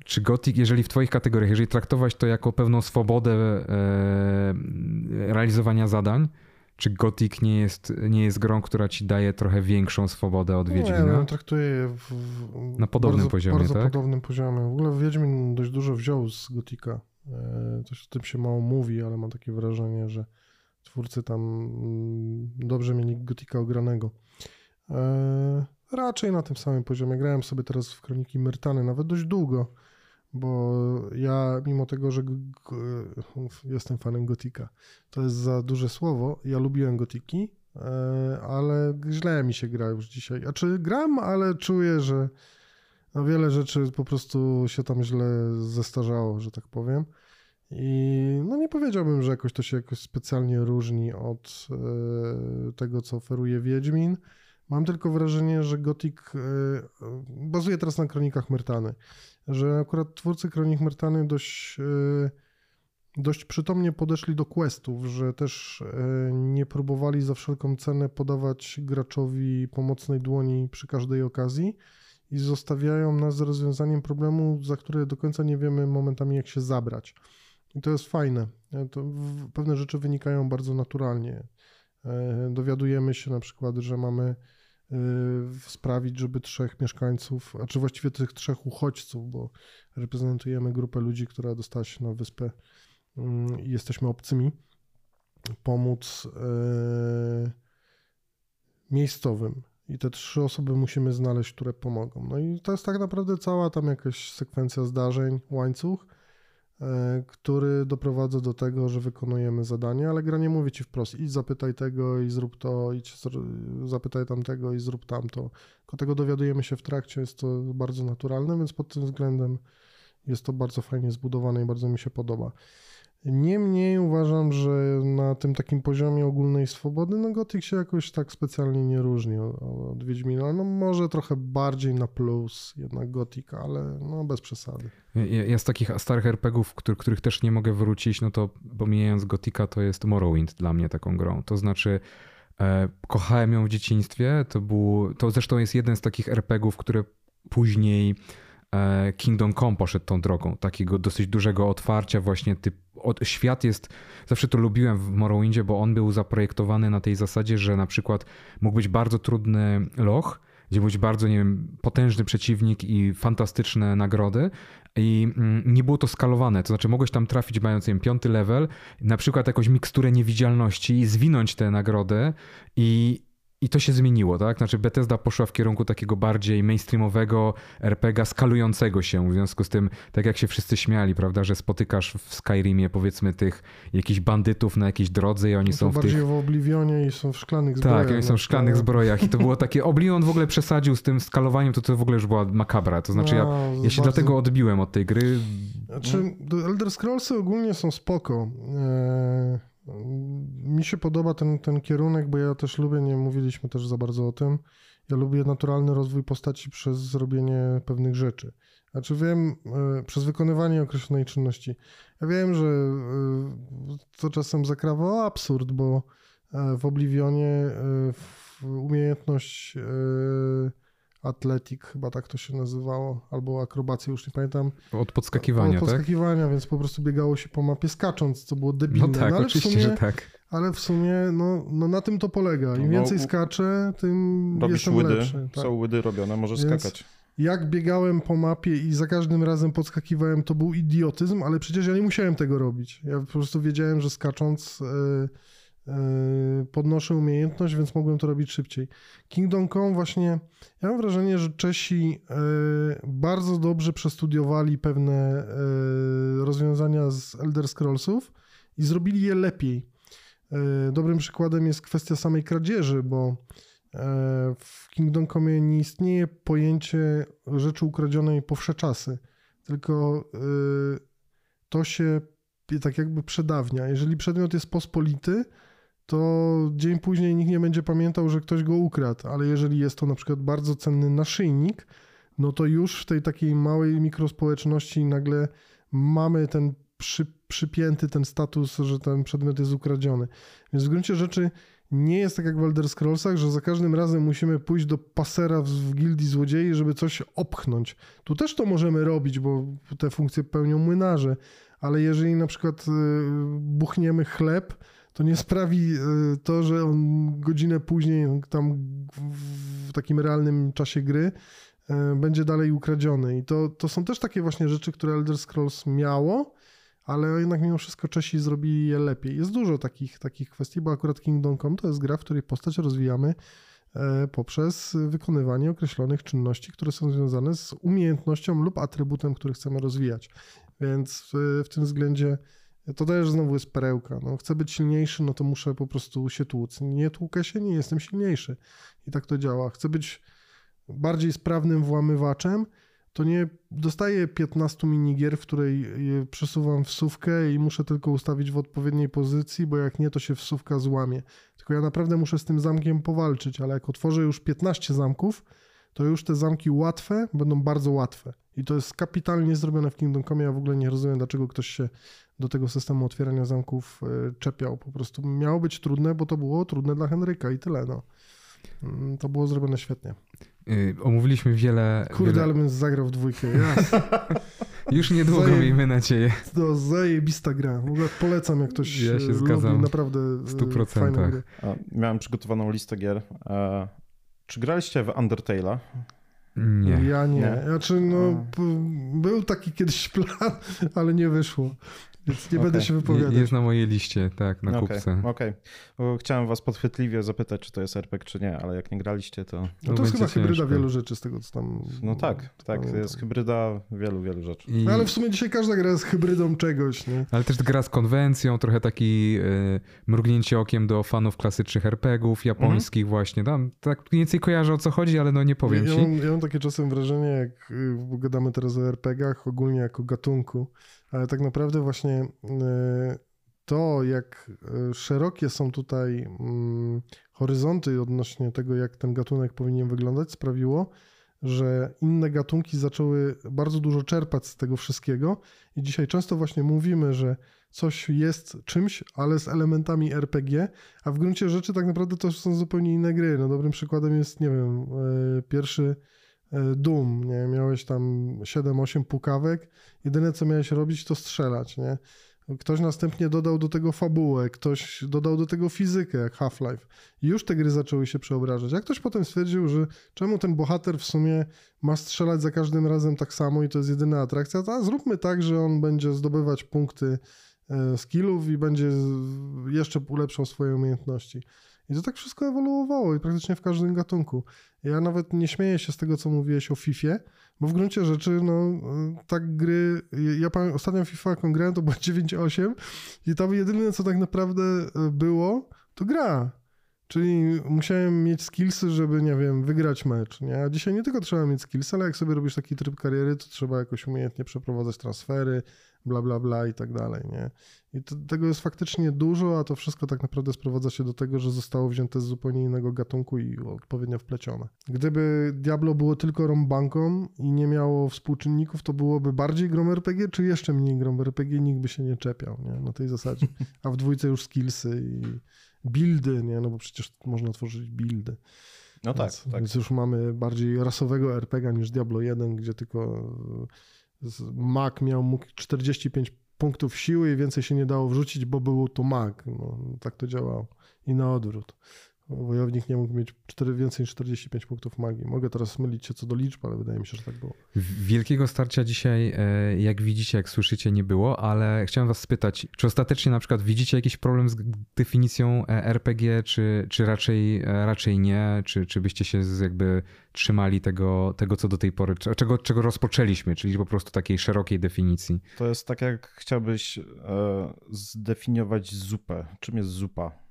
Czy Gothic, jeżeli w twoich kategoriach, jeżeli traktować to jako pewną swobodę e, realizowania zadań, czy Gothic nie jest, nie jest grą, która ci daje trochę większą swobodę od Wiedźmina? Nie, ja traktuję je w, w Na podobnym bardzo, poziomie, bardzo tak? podobnym poziomie. W ogóle Wiedźmin dość dużo wziął z Gotika. E, Coś o tym się mało mówi, ale mam takie wrażenie, że twórcy tam mm, dobrze mieli Gotika ogranego. E, Raczej na tym samym poziomie. Grałem sobie teraz w Kroniki Myrtany nawet dość długo, bo ja mimo tego, że jestem fanem Gotika, to jest za duże słowo, ja lubiłem Gotiki, e, ale źle mi się gra już dzisiaj. A czy gram, ale czuję, że no wiele rzeczy po prostu się tam źle zestarzało, że tak powiem. I no nie powiedziałbym, że jakoś to się jakoś specjalnie różni od e, tego, co oferuje Wiedźmin. Mam tylko wrażenie, że Gothic e, bazuje teraz na kronikach Myrtany. Że akurat twórcy kronik Myrtany dość, e, dość przytomnie podeszli do questów, że też e, nie próbowali za wszelką cenę podawać graczowi pomocnej dłoni przy każdej okazji i zostawiają nas z rozwiązaniem problemu, za które do końca nie wiemy momentami, jak się zabrać. I to jest fajne. E, To pewne rzeczy wynikają bardzo naturalnie. Dowiadujemy się na przykład, że mamy sprawić, żeby trzech mieszkańców, a czy właściwie tych trzech uchodźców, bo reprezentujemy grupę ludzi, która dostała się na wyspę mm, i jesteśmy obcymi, pomóc e, miejscowym. I te trzy osoby musimy znaleźć, które pomogą. No i to jest tak naprawdę cała tam jakaś sekwencja zdarzeń, łańcuch, który doprowadza do tego, że wykonujemy zadanie, ale gra nie mówi ci wprost, idź zapytaj tego i zrób to, idź zapytaj tamtego i zrób tamto. Tylko tego dowiadujemy się w trakcie, jest to bardzo naturalne, więc pod tym względem jest to bardzo fajnie zbudowane i bardzo mi się podoba. Niemniej uważam, że na tym takim poziomie ogólnej swobody, no Gothic się jakoś tak specjalnie nie różni od, Wiedźmina. No może trochę bardziej na plus jednak Gothic, ale no bez przesady. Ja, z takich starych RPGów, których, których też nie mogę wrócić, no to pomijając Gotika, to jest Morrowind dla mnie taką grą. To znaczy, e, kochałem ją w dzieciństwie. To, był, to zresztą jest jeden z takich RPGów, które później Kingdom Come poszedł tą drogą. Takiego dosyć dużego otwarcia właśnie. Typ, od, świat jest, zawsze to lubiłem w Morrowindzie, bo on był zaprojektowany na tej zasadzie, że na przykład mógł być bardzo trudny loch, gdzie był bardzo, nie wiem, potężny przeciwnik i fantastyczne nagrody. I mm, nie było to skalowane, to znaczy mogłeś tam trafić mając, nie wiem, piąty level, na przykład jakąś miksturę niewidzialności i zwinąć tę nagrodę i, i to się zmieniło, tak? Znaczy Bethesda poszła w kierunku takiego bardziej mainstreamowego RPG skalującego się, w związku z tym, tak jak się wszyscy śmiali, prawda, że spotykasz w Skyrimie powiedzmy tych jakichś bandytów na jakiejś drodze i oni No są w bardziej tych... w Oblivionie i są w szklanych zbrojach. Tak, oni są w szklanych no. zbrojach i to było takie, Oblivion w ogóle przesadził z tym skalowaniem, to to w ogóle już była makabra, to znaczy ja, No, ja się bardzo- dlatego odbiłem od tej gry. Znaczy, Elder Scrollsy ogólnie są spoko. Eee, mi się podoba ten, ten kierunek, bo ja też lubię, nie mówiliśmy też za bardzo o tym, ja lubię naturalny rozwój postaci przez zrobienie pewnych rzeczy. Znaczy wiem, e, przez wykonywanie określonej czynności. Ja wiem, że e, to czasem zakrawa absurd, bo e, w Oblivionie umiejętność Athletic, chyba tak to się nazywało, albo akrobację, już nie pamiętam, Od podskakiwania, od tak? podskakiwania, więc po prostu biegało się po mapie skacząc, co było debilne. No tak, ale w oczywiście, sumie, że tak. Ale w sumie no, no na tym to polega. Im No, więcej skaczę, tym Robisz jestem łydy, lepszy. Tak. są łydy robione, możesz Więc- skakać. Jak biegałem po mapie i za każdym razem podskakiwałem, to był idiotyzm, ale przecież ja nie musiałem tego robić. Ja po prostu wiedziałem, że skacząc e, podnoszę umiejętność, więc mogłem to robić szybciej. Kingdom Come właśnie, ja mam wrażenie, że Czesi e, bardzo dobrze przestudiowali pewne e, rozwiązania z Elder Scrollsów i zrobili je lepiej. Dobrym przykładem jest kwestia samej kradzieży, bo w Kingdom Come nie istnieje pojęcie rzeczy ukradzionej po wsze czasy, tylko to się tak jakby przedawnia. Jeżeli przedmiot jest pospolity, to dzień później nikt nie będzie pamiętał, że ktoś go ukradł, ale jeżeli jest to na przykład bardzo cenny naszyjnik, no to już w tej takiej małej mikrospołeczności nagle mamy ten przy, przypięty ten status, że ten przedmiot jest ukradziony. Więc w gruncie rzeczy nie jest tak jak w Elder Scrollsach, że za każdym razem musimy pójść do pasera w, w gildii złodziei, żeby coś opchnąć. Tu też to możemy robić, bo te funkcje pełnią młynarze, ale jeżeli na przykład y, buchniemy chleb, to nie sprawi y, to, że on godzinę później tam w takim realnym czasie gry y, będzie dalej ukradziony. I to, to są też takie właśnie rzeczy, które Elder Scrolls miało, ale jednak mimo wszystko Czesi zrobili je lepiej. Jest dużo takich, takich kwestii, bo akurat Kingdom Come to jest gra, w której postać rozwijamy e, poprzez wykonywanie określonych czynności, które są związane z umiejętnością lub atrybutem, który chcemy rozwijać. Więc w, w tym względzie to też znowu jest perełka. No, chcę być silniejszy, no to muszę po prostu się tłuc. Nie tłukę się, nie jestem silniejszy. I tak to działa. Chcę być bardziej sprawnym włamywaczem, to nie dostaję 15 minigier, w której przesuwam wsówkę i muszę tylko ustawić w odpowiedniej pozycji, bo jak nie, to się wsówka złamie. Tylko ja naprawdę muszę z tym zamkiem powalczyć, ale jak otworzę już 15 zamków, to już te zamki łatwe będą bardzo łatwe. I to jest kapitalnie zrobione w Kingdom Come. Ja w ogóle nie rozumiem, dlaczego ktoś się do tego systemu otwierania zamków e, czepiał. Po prostu miało być trudne, bo to było trudne dla Henryka i tyle. No. Mm, to było zrobione świetnie. Yy, omówiliśmy wiele. Kurde, wiele... ale bym zagrał w dwójkę. Już niedługo, Zaje... miejmy nadzieję. No, zajebista gra. Polecam, jak ktoś ja się lubi zgadzam. naprawdę w 100%. fajną grę. Miałem przygotowaną listę gier. E, czy graliście w Undertale'a? Nie. Ja nie. nie. Znaczy, no, był taki kiedyś plan, ale nie wyszło. Więc nie okay. będę się wypowiadać. Jest na mojej liście, tak, na okay. kupce. Okej, okay. chciałem was podchwytliwie zapytać, czy to jest RPG, czy nie, ale jak nie graliście, to... No to jest chyba ciężko. hybryda wielu rzeczy z tego, co tam... No tak, tak, to jest hybryda wielu, wielu rzeczy. I... No, ale w sumie dzisiaj każda gra jest hybrydą czegoś, nie? Ale też gra z konwencją, trochę taki y, mrugnięcie okiem do fanów klasycznych RPGów japońskich mhm. właśnie. Tam tak mniej więcej kojarzę o co chodzi, ale no nie powiem ja, ci. Ja mam, ja mam takie czasem wrażenie, jak y, gadamy teraz o RPGach, ogólnie jako gatunku, ale tak naprawdę właśnie e, to, jak e, szerokie są tutaj mm, horyzonty odnośnie tego, jak ten gatunek powinien wyglądać, sprawiło, że inne gatunki zaczęły bardzo dużo czerpać z tego wszystkiego i dzisiaj często właśnie mówimy, że coś jest czymś, ale z elementami RPG, a w gruncie rzeczy tak naprawdę to są zupełnie inne gry. No dobrym przykładem jest, nie wiem, e, pierwszy E, Doom, nie? Miałeś tam 7-8 pukawek, jedyne co miałeś robić to strzelać, nie? Ktoś następnie dodał do tego fabułę, ktoś dodał do tego fizykę, jak Half-Life. I już te gry zaczęły się przeobrażać. Jak ktoś potem stwierdził, że czemu ten bohater w sumie ma strzelać za każdym razem tak samo i to jest jedyna atrakcja, to zróbmy tak, że on będzie zdobywać punkty e, skillów i będzie jeszcze ulepszał swoje umiejętności. I to tak wszystko ewoluowało i praktycznie w każdym gatunku. Ja nawet nie śmieję się z tego, co mówiłeś o FIFA, bo w gruncie rzeczy, no, tak gry. Ja pamiętam, ostatnią FIFA, jaką grałem, to była 9.8 i tam jedyne, co tak naprawdę e, było, to gra. Czyli musiałem mieć skillsy, żeby, nie wiem, wygrać mecz. Nie? A dzisiaj nie tylko trzeba mieć skillsy, ale jak sobie robisz taki tryb kariery, to trzeba jakoś umiejętnie przeprowadzać transfery, bla, bla, bla i tak dalej, nie? I to, tego jest faktycznie dużo, a to wszystko tak naprawdę sprowadza się do tego, że zostało wzięte z zupełnie innego gatunku i odpowiednio wplecione. Gdyby Diablo było tylko rombanką i nie miało współczynników, to byłoby bardziej grom RPG, czy jeszcze mniej grom RPG, nikt by się nie czepiał, nie? Na tej zasadzie. A w dwójce już skillsy i buildy, nie? No bo przecież można tworzyć buildy. No tak, więc, tak. Więc już mamy bardziej rasowego RPG niż Diablo 1, gdzie tylko Mac miał mógł 45 punktów siły i więcej się nie dało wrzucić, bo był to Mac. No, tak to działało. I na odwrót. Wojownik nie mógł mieć 4, więcej niż 45 punktów magii. Mogę teraz mylić się co do liczb, ale wydaje mi się, że tak było. Wielkiego starcia dzisiaj, e, jak widzicie, jak słyszycie, nie było, ale chciałem was spytać, czy ostatecznie na przykład widzicie jakiś problem z definicją e, RPG, czy, czy raczej, e, raczej nie? Czy, czy byście się jakby trzymali tego, tego, co do tej pory, czego, czego rozpoczęliśmy, czyli po prostu takiej szerokiej definicji? To jest tak, jak chciałbyś zdefiniować zupę. Czym jest zupa?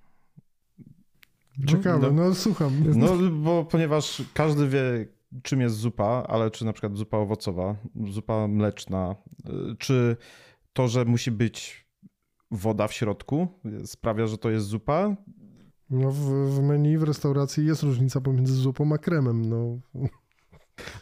Ciekawe, no, no słucham. No, bo ponieważ każdy wie, czym jest zupa, ale czy na przykład zupa owocowa, zupa mleczna, y, czy to, że musi być woda w środku, sprawia, że to jest zupa? No w, w menu w restauracji jest różnica pomiędzy zupą a kremem, no.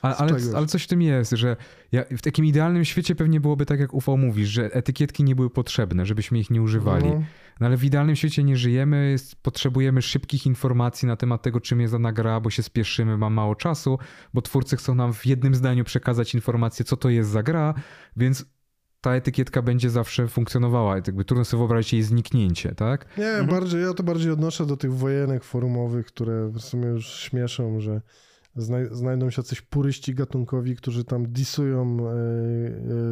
Ale, ale, ale, coś w tym jest, że ja, w takim idealnym świecie pewnie byłoby tak, jak UFO mówisz, że etykietki nie były potrzebne, żebyśmy ich nie używali. No. no ale w idealnym świecie nie żyjemy, potrzebujemy szybkich informacji na temat tego, czym jest dana gra, bo się spieszymy, mam mało czasu, bo twórcy chcą nam w jednym zdaniu przekazać informację, co to jest za gra, więc ta etykietka będzie zawsze funkcjonowała. Jakby trudno sobie wyobrazić jej zniknięcie, tak? Nie, mhm. bardziej, ja to bardziej odnoszę do tych wojenek forumowych, które w sumie już śmieszą, że znajdą się jacyś puryści gatunkowi, którzy tam disują e, e,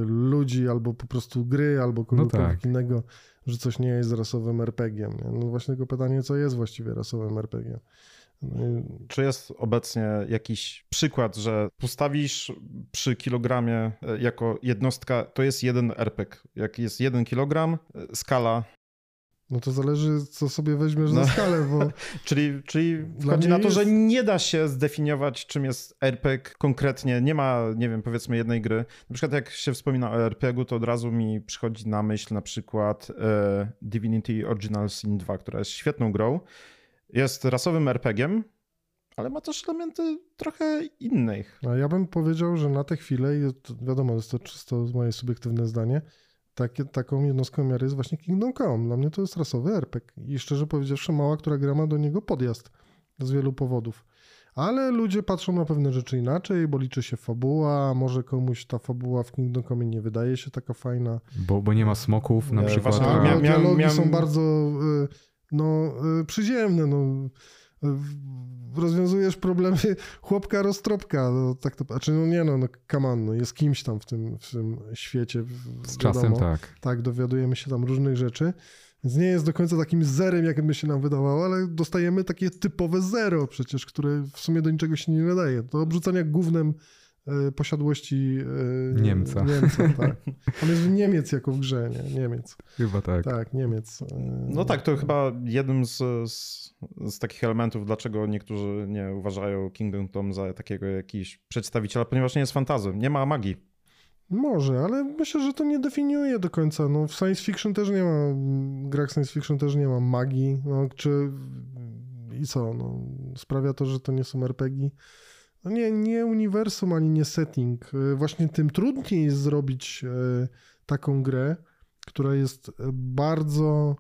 ludzi albo po prostu gry, albo kogokolwiek no tak. innego, że coś nie jest rasowym RPG-iem. No właśnie tylko pytanie, co jest właściwie rasowym RPG-iem. Czy jest obecnie jakiś przykład, że postawisz przy kilogramie e, jako jednostka, to jest jeden RPG. Jak jest jeden kilogram, skala no to zależy, co sobie weźmiesz no. za skalę, bo... czyli czyli wchodzi na to, jest... że nie da się zdefiniować, czym jest RPG konkretnie. Nie ma, nie wiem, powiedzmy jednej gry. Na przykład jak się wspomina o RPG-u, to od razu mi przychodzi na myśl na przykład e, Divinity Original Sin 2, która jest świetną grą jest rasowym RPG-iem, ale ma też elementy trochę innych. A ja bym powiedział, że na tę chwilę, wiadomo, jest to czysto moje subiektywne zdanie, takie, taką jednostką miary jest właśnie Kingdom Come. Dla mnie to jest rasowy RPG. I szczerze powiedziawszy, mała, która gra ma do niego podjazd z wielu powodów. Ale ludzie patrzą na pewne rzeczy inaczej, bo liczy się fabuła, może komuś ta fabuła w Kingdom Come nie wydaje się taka fajna. Bo, bo nie ma smoków na przykład. Właśnie, a, mia, dialogi mia, są bardzo... Y no, y, przyziemne, no. Rozwiązujesz problemy chłopka roztropka, no, tak to, znaczy no nie no, no on, no, jest kimś tam w tym, w tym świecie. Z czasem tak. Tak, dowiadujemy się tam różnych rzeczy. Więc nie jest do końca takim zerem, jak by się nam wydawało, ale dostajemy takie typowe zero przecież, które w sumie do niczego się nie nadaje. To obrzucania głównym posiadłości e, Niemca. Niemca tak. On jest Niemiec jako w grze, nie? Niemiec. Chyba tak. Tak, Niemiec. E, no tak, to chyba jednym z, z, z, takich elementów, dlaczego niektórzy nie uważają Kingdom Come za takiego jakiś przedstawiciela, ponieważ nie jest fantazją, nie ma magii. Może, ale myślę, że to nie definiuje do końca. No, w science fiction też nie ma, w grach science fiction też nie ma magii. No, czy i co? No, sprawia to, że to nie są RPG. No nie, nie uniwersum ani nie setting. E, właśnie tym trudniej jest zrobić e, taką grę, która jest e, bardzo,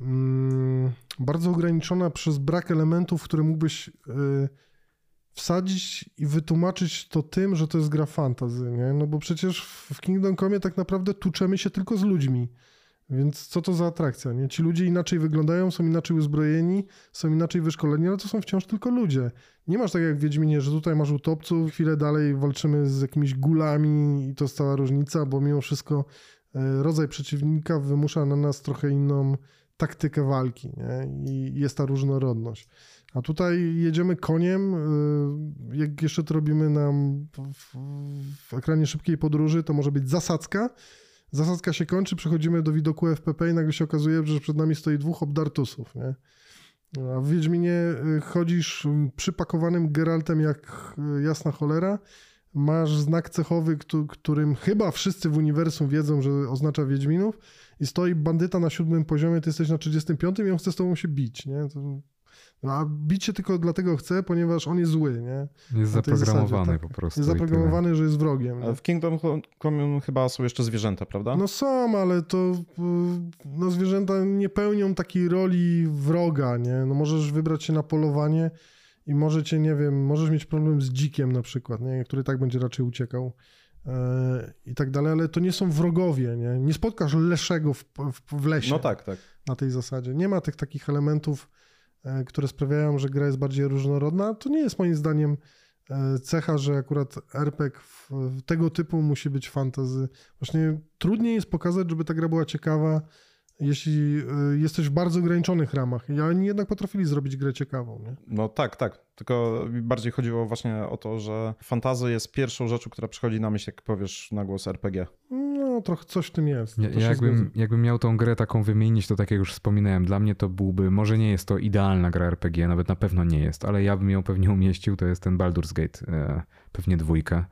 mm, bardzo ograniczona przez brak elementów, które mógłbyś wsadzić i wytłumaczyć to tym, że to jest gra fantazy, nie? No bo przecież w Kingdom Come tak naprawdę tuczemy się tylko z ludźmi. Więc co to za atrakcja, nie? Ci ludzie inaczej wyglądają, są inaczej uzbrojeni, są inaczej wyszkoleni, ale to są wciąż tylko ludzie. Nie masz tak jak w Wiedźminie, że tutaj masz utopców, chwilę dalej walczymy z jakimiś gulami i to jest cała różnica, bo mimo wszystko e, rodzaj przeciwnika wymusza na nas trochę inną taktykę walki nie? i jest ta różnorodność. A tutaj jedziemy koniem, e, jak jeszcze to robimy na, w, w ekranie szybkiej podróży, to może być zasadzka, zasadzka się kończy, przechodzimy do widoku FPP i nagle się okazuje, że przed nami stoi dwóch obdartusów, nie? A w Wiedźminie y, chodzisz przypakowanym Geraltem jak y, jasna cholera, masz znak cechowy, którym chyba wszyscy w uniwersum wiedzą, że oznacza Wiedźminów i stoi bandyta na siódmym poziomie, ty jesteś na 35 i on chce z tobą się bić, nie? To no, a bicie tylko dlatego chce, ponieważ on jest zły, nie? Jest zaprogramowany zasadzie, tak. po prostu. Jest zaprogramowany, że jest wrogiem. Nie? W Kingdom Come chyba są jeszcze zwierzęta, prawda? No są, ale to no, zwierzęta nie pełnią takiej roli wroga, nie? No możesz wybrać się na polowanie i możecie, nie wiem, możesz mieć problem z dzikiem na przykład, nie? Który tak będzie raczej uciekał e, i tak dalej, ale to nie są wrogowie, nie? Nie spotkasz leszego w, w, w lesie. No tak, tak. Na tej zasadzie. Nie ma tych takich elementów które sprawiają, że gra jest bardziej różnorodna, to nie jest moim zdaniem e, cecha, że akurat RPG tego typu musi być fantazy. Właśnie trudniej jest pokazać, żeby ta gra była ciekawa, jeśli e, jesteś w bardzo ograniczonych ramach. I oni jednak potrafili zrobić grę ciekawą. Nie? No tak, tak. Tylko bardziej chodziło właśnie o to, że fantazy jest pierwszą rzeczą, która przychodzi na myśl, jak powiesz na głos RPG. No, trochę coś w tym jest. Ja, jakbym, jakbym miał tą grę taką wymienić, to tak jak już wspominałem, dla mnie to byłby, może nie jest to idealna gra RPG, nawet na pewno nie jest, ale ja bym ją pewnie umieścił, to jest ten Baldur's Gate, e, pewnie dwójka.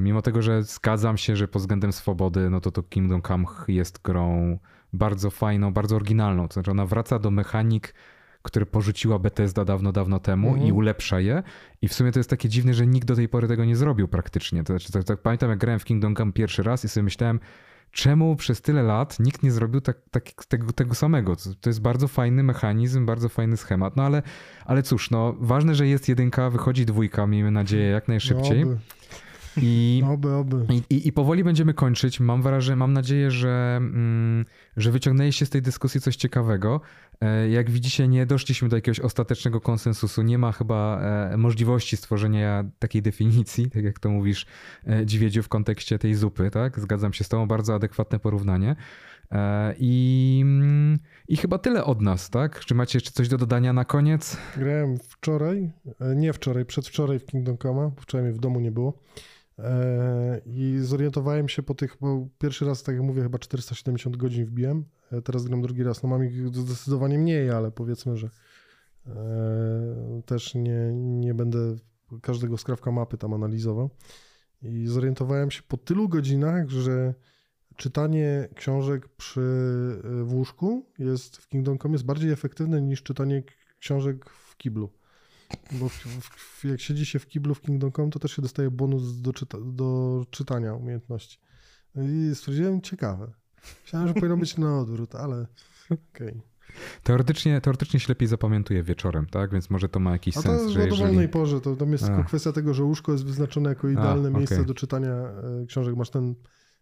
Mimo tego, że zgadzam się, że pod względem swobody, no to to Kingdom Come jest grą bardzo fajną, bardzo oryginalną. To znaczy ona wraca do mechanik, które porzuciła Bethesda dawno, dawno temu Mhm. i ulepsza je. I w sumie to jest takie dziwne, że nikt do tej pory tego nie zrobił praktycznie. To znaczy, tak, tak pamiętam, jak grałem w Kingdom Come pierwszy raz i sobie myślałem, czemu przez tyle lat nikt nie zrobił tak, tak, tego, tego samego. To, jest bardzo fajny mechanizm, bardzo fajny schemat. No ale, ale cóż, no, ważne, że jest jedynka, wychodzi dwójka, miejmy nadzieję, jak najszybciej. Oby, I, oby, oby. i, i, powoli będziemy kończyć. Mam wrażenie, mam nadzieję, że, mm, że wyciągnęliście z tej dyskusji coś ciekawego. E, Jak widzicie, nie doszliśmy do jakiegoś ostatecznego konsensusu. Nie ma chyba e, możliwości stworzenia takiej definicji, tak jak to mówisz, e, Dźwiedziu, w kontekście tej zupy, tak? Zgadzam się z tobą, bardzo adekwatne porównanie. I, I chyba tyle od nas, tak? Czy macie jeszcze coś do dodania na koniec? Grałem wczoraj, nie wczoraj, przedwczoraj w Kingdom Come, wczoraj mnie w domu nie było. E, I zorientowałem się po tych, bo pierwszy raz, tak jak mówię, chyba 470 godzin wbiłem. E, Teraz gram drugi raz. No mam ich zdecydowanie mniej, ale powiedzmy, że e, też nie, nie będę każdego skrawka mapy tam analizował. I zorientowałem się po tylu godzinach, że czytanie książek przy w łóżku jest w Kingdom Come jest bardziej efektywne niż czytanie książek w kiblu. Bo w, w, jak siedzi się w kiblu w Kingdom Come, to też się dostaje bonus do, czyta, do czytania umiejętności. No I stwierdziłem, ciekawe. Myślałem, że powinno być na odwrót, ale okej. Teoretycznie, teoretycznie się lepiej zapamiętuje wieczorem, tak? Więc może to ma jakiś A to sens, jest że o jeżeli... dowolnej porze. To tam jest A. kwestia tego, że łóżko jest wyznaczone jako idealne A, miejsce okej. do czytania e, książek. Masz ten,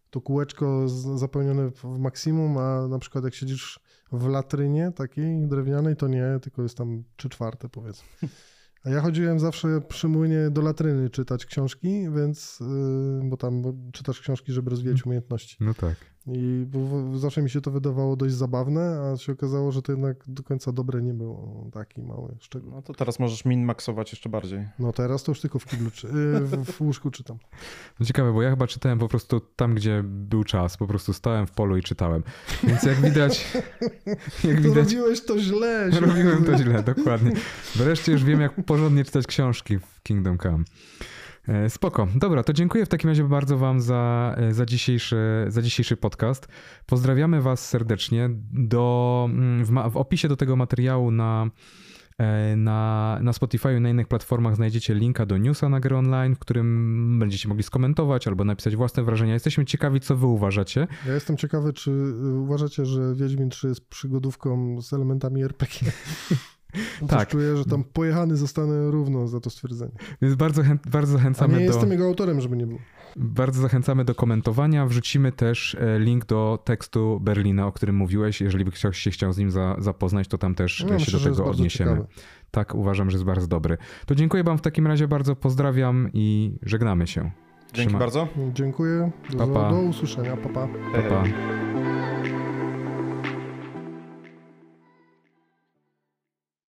to kółeczko zapełnione w- w maksimum, a na przykład jak siedzisz w latrynie takiej drewnianej, to nie, tylko jest tam trzy czwarte powiedzmy. A ja chodziłem zawsze przy młynie do latryny czytać książki, więc, yy, bo tam czytasz książki, żeby rozwijać umiejętności. No tak. I zawsze mi się to wydawało dość zabawne, a się okazało, że to jednak do końca dobre nie było. Taki mały szczegół. No to teraz możesz min-maxować jeszcze bardziej. No teraz to już tylko w kiblu, czy, yy, w, w łóżku czytam. No ciekawe, bo ja chyba czytałem po prostu tam, gdzie był czas. Po prostu stałem w polu i czytałem. Więc jak widać, jak To widać, robiłeś to źle. robiłem to źle, dokładnie. Wreszcie już wiem, jak porządnie czytać książki w Kingdom Come. E, Spoko. Dobra, to dziękuję w takim razie bardzo wam za, e, za, dzisiejszy, za dzisiejszy podcast. Pozdrawiamy was serdecznie. Do, mm, w, w opisie do tego materiału na, e, na, na Spotify i na innych platformach znajdziecie linka do newsa na grę online, w którym będziecie mogli skomentować albo napisać własne wrażenia. Jesteśmy ciekawi, co wy uważacie. Ja jestem ciekawy, czy uważacie, że Wiedźmin 3 jest przygodówką z elementami RPG? Tak. czuję, że tam pojechany zostanę równo za to stwierdzenie. Więc bardzo, chęt, bardzo A zachęcamy nie do... jestem jego autorem, żeby nie było. Bardzo zachęcamy do komentowania. Wrzucimy też e, link do tekstu Berlina, o którym mówiłeś. Jeżeli by ktoś się chciał z nim za, zapoznać, to tam też No, e, się myślę, do tego odniesiemy. ciekawe. Tak, uważam, że jest bardzo dobry. To dziękuję Wam w takim razie bardzo, pozdrawiam i żegnamy się. Dzięki Trzyma- bardzo. Dziękuję. Do, Pa, pa. do usłyszenia. Pa, pa. Pa, pa.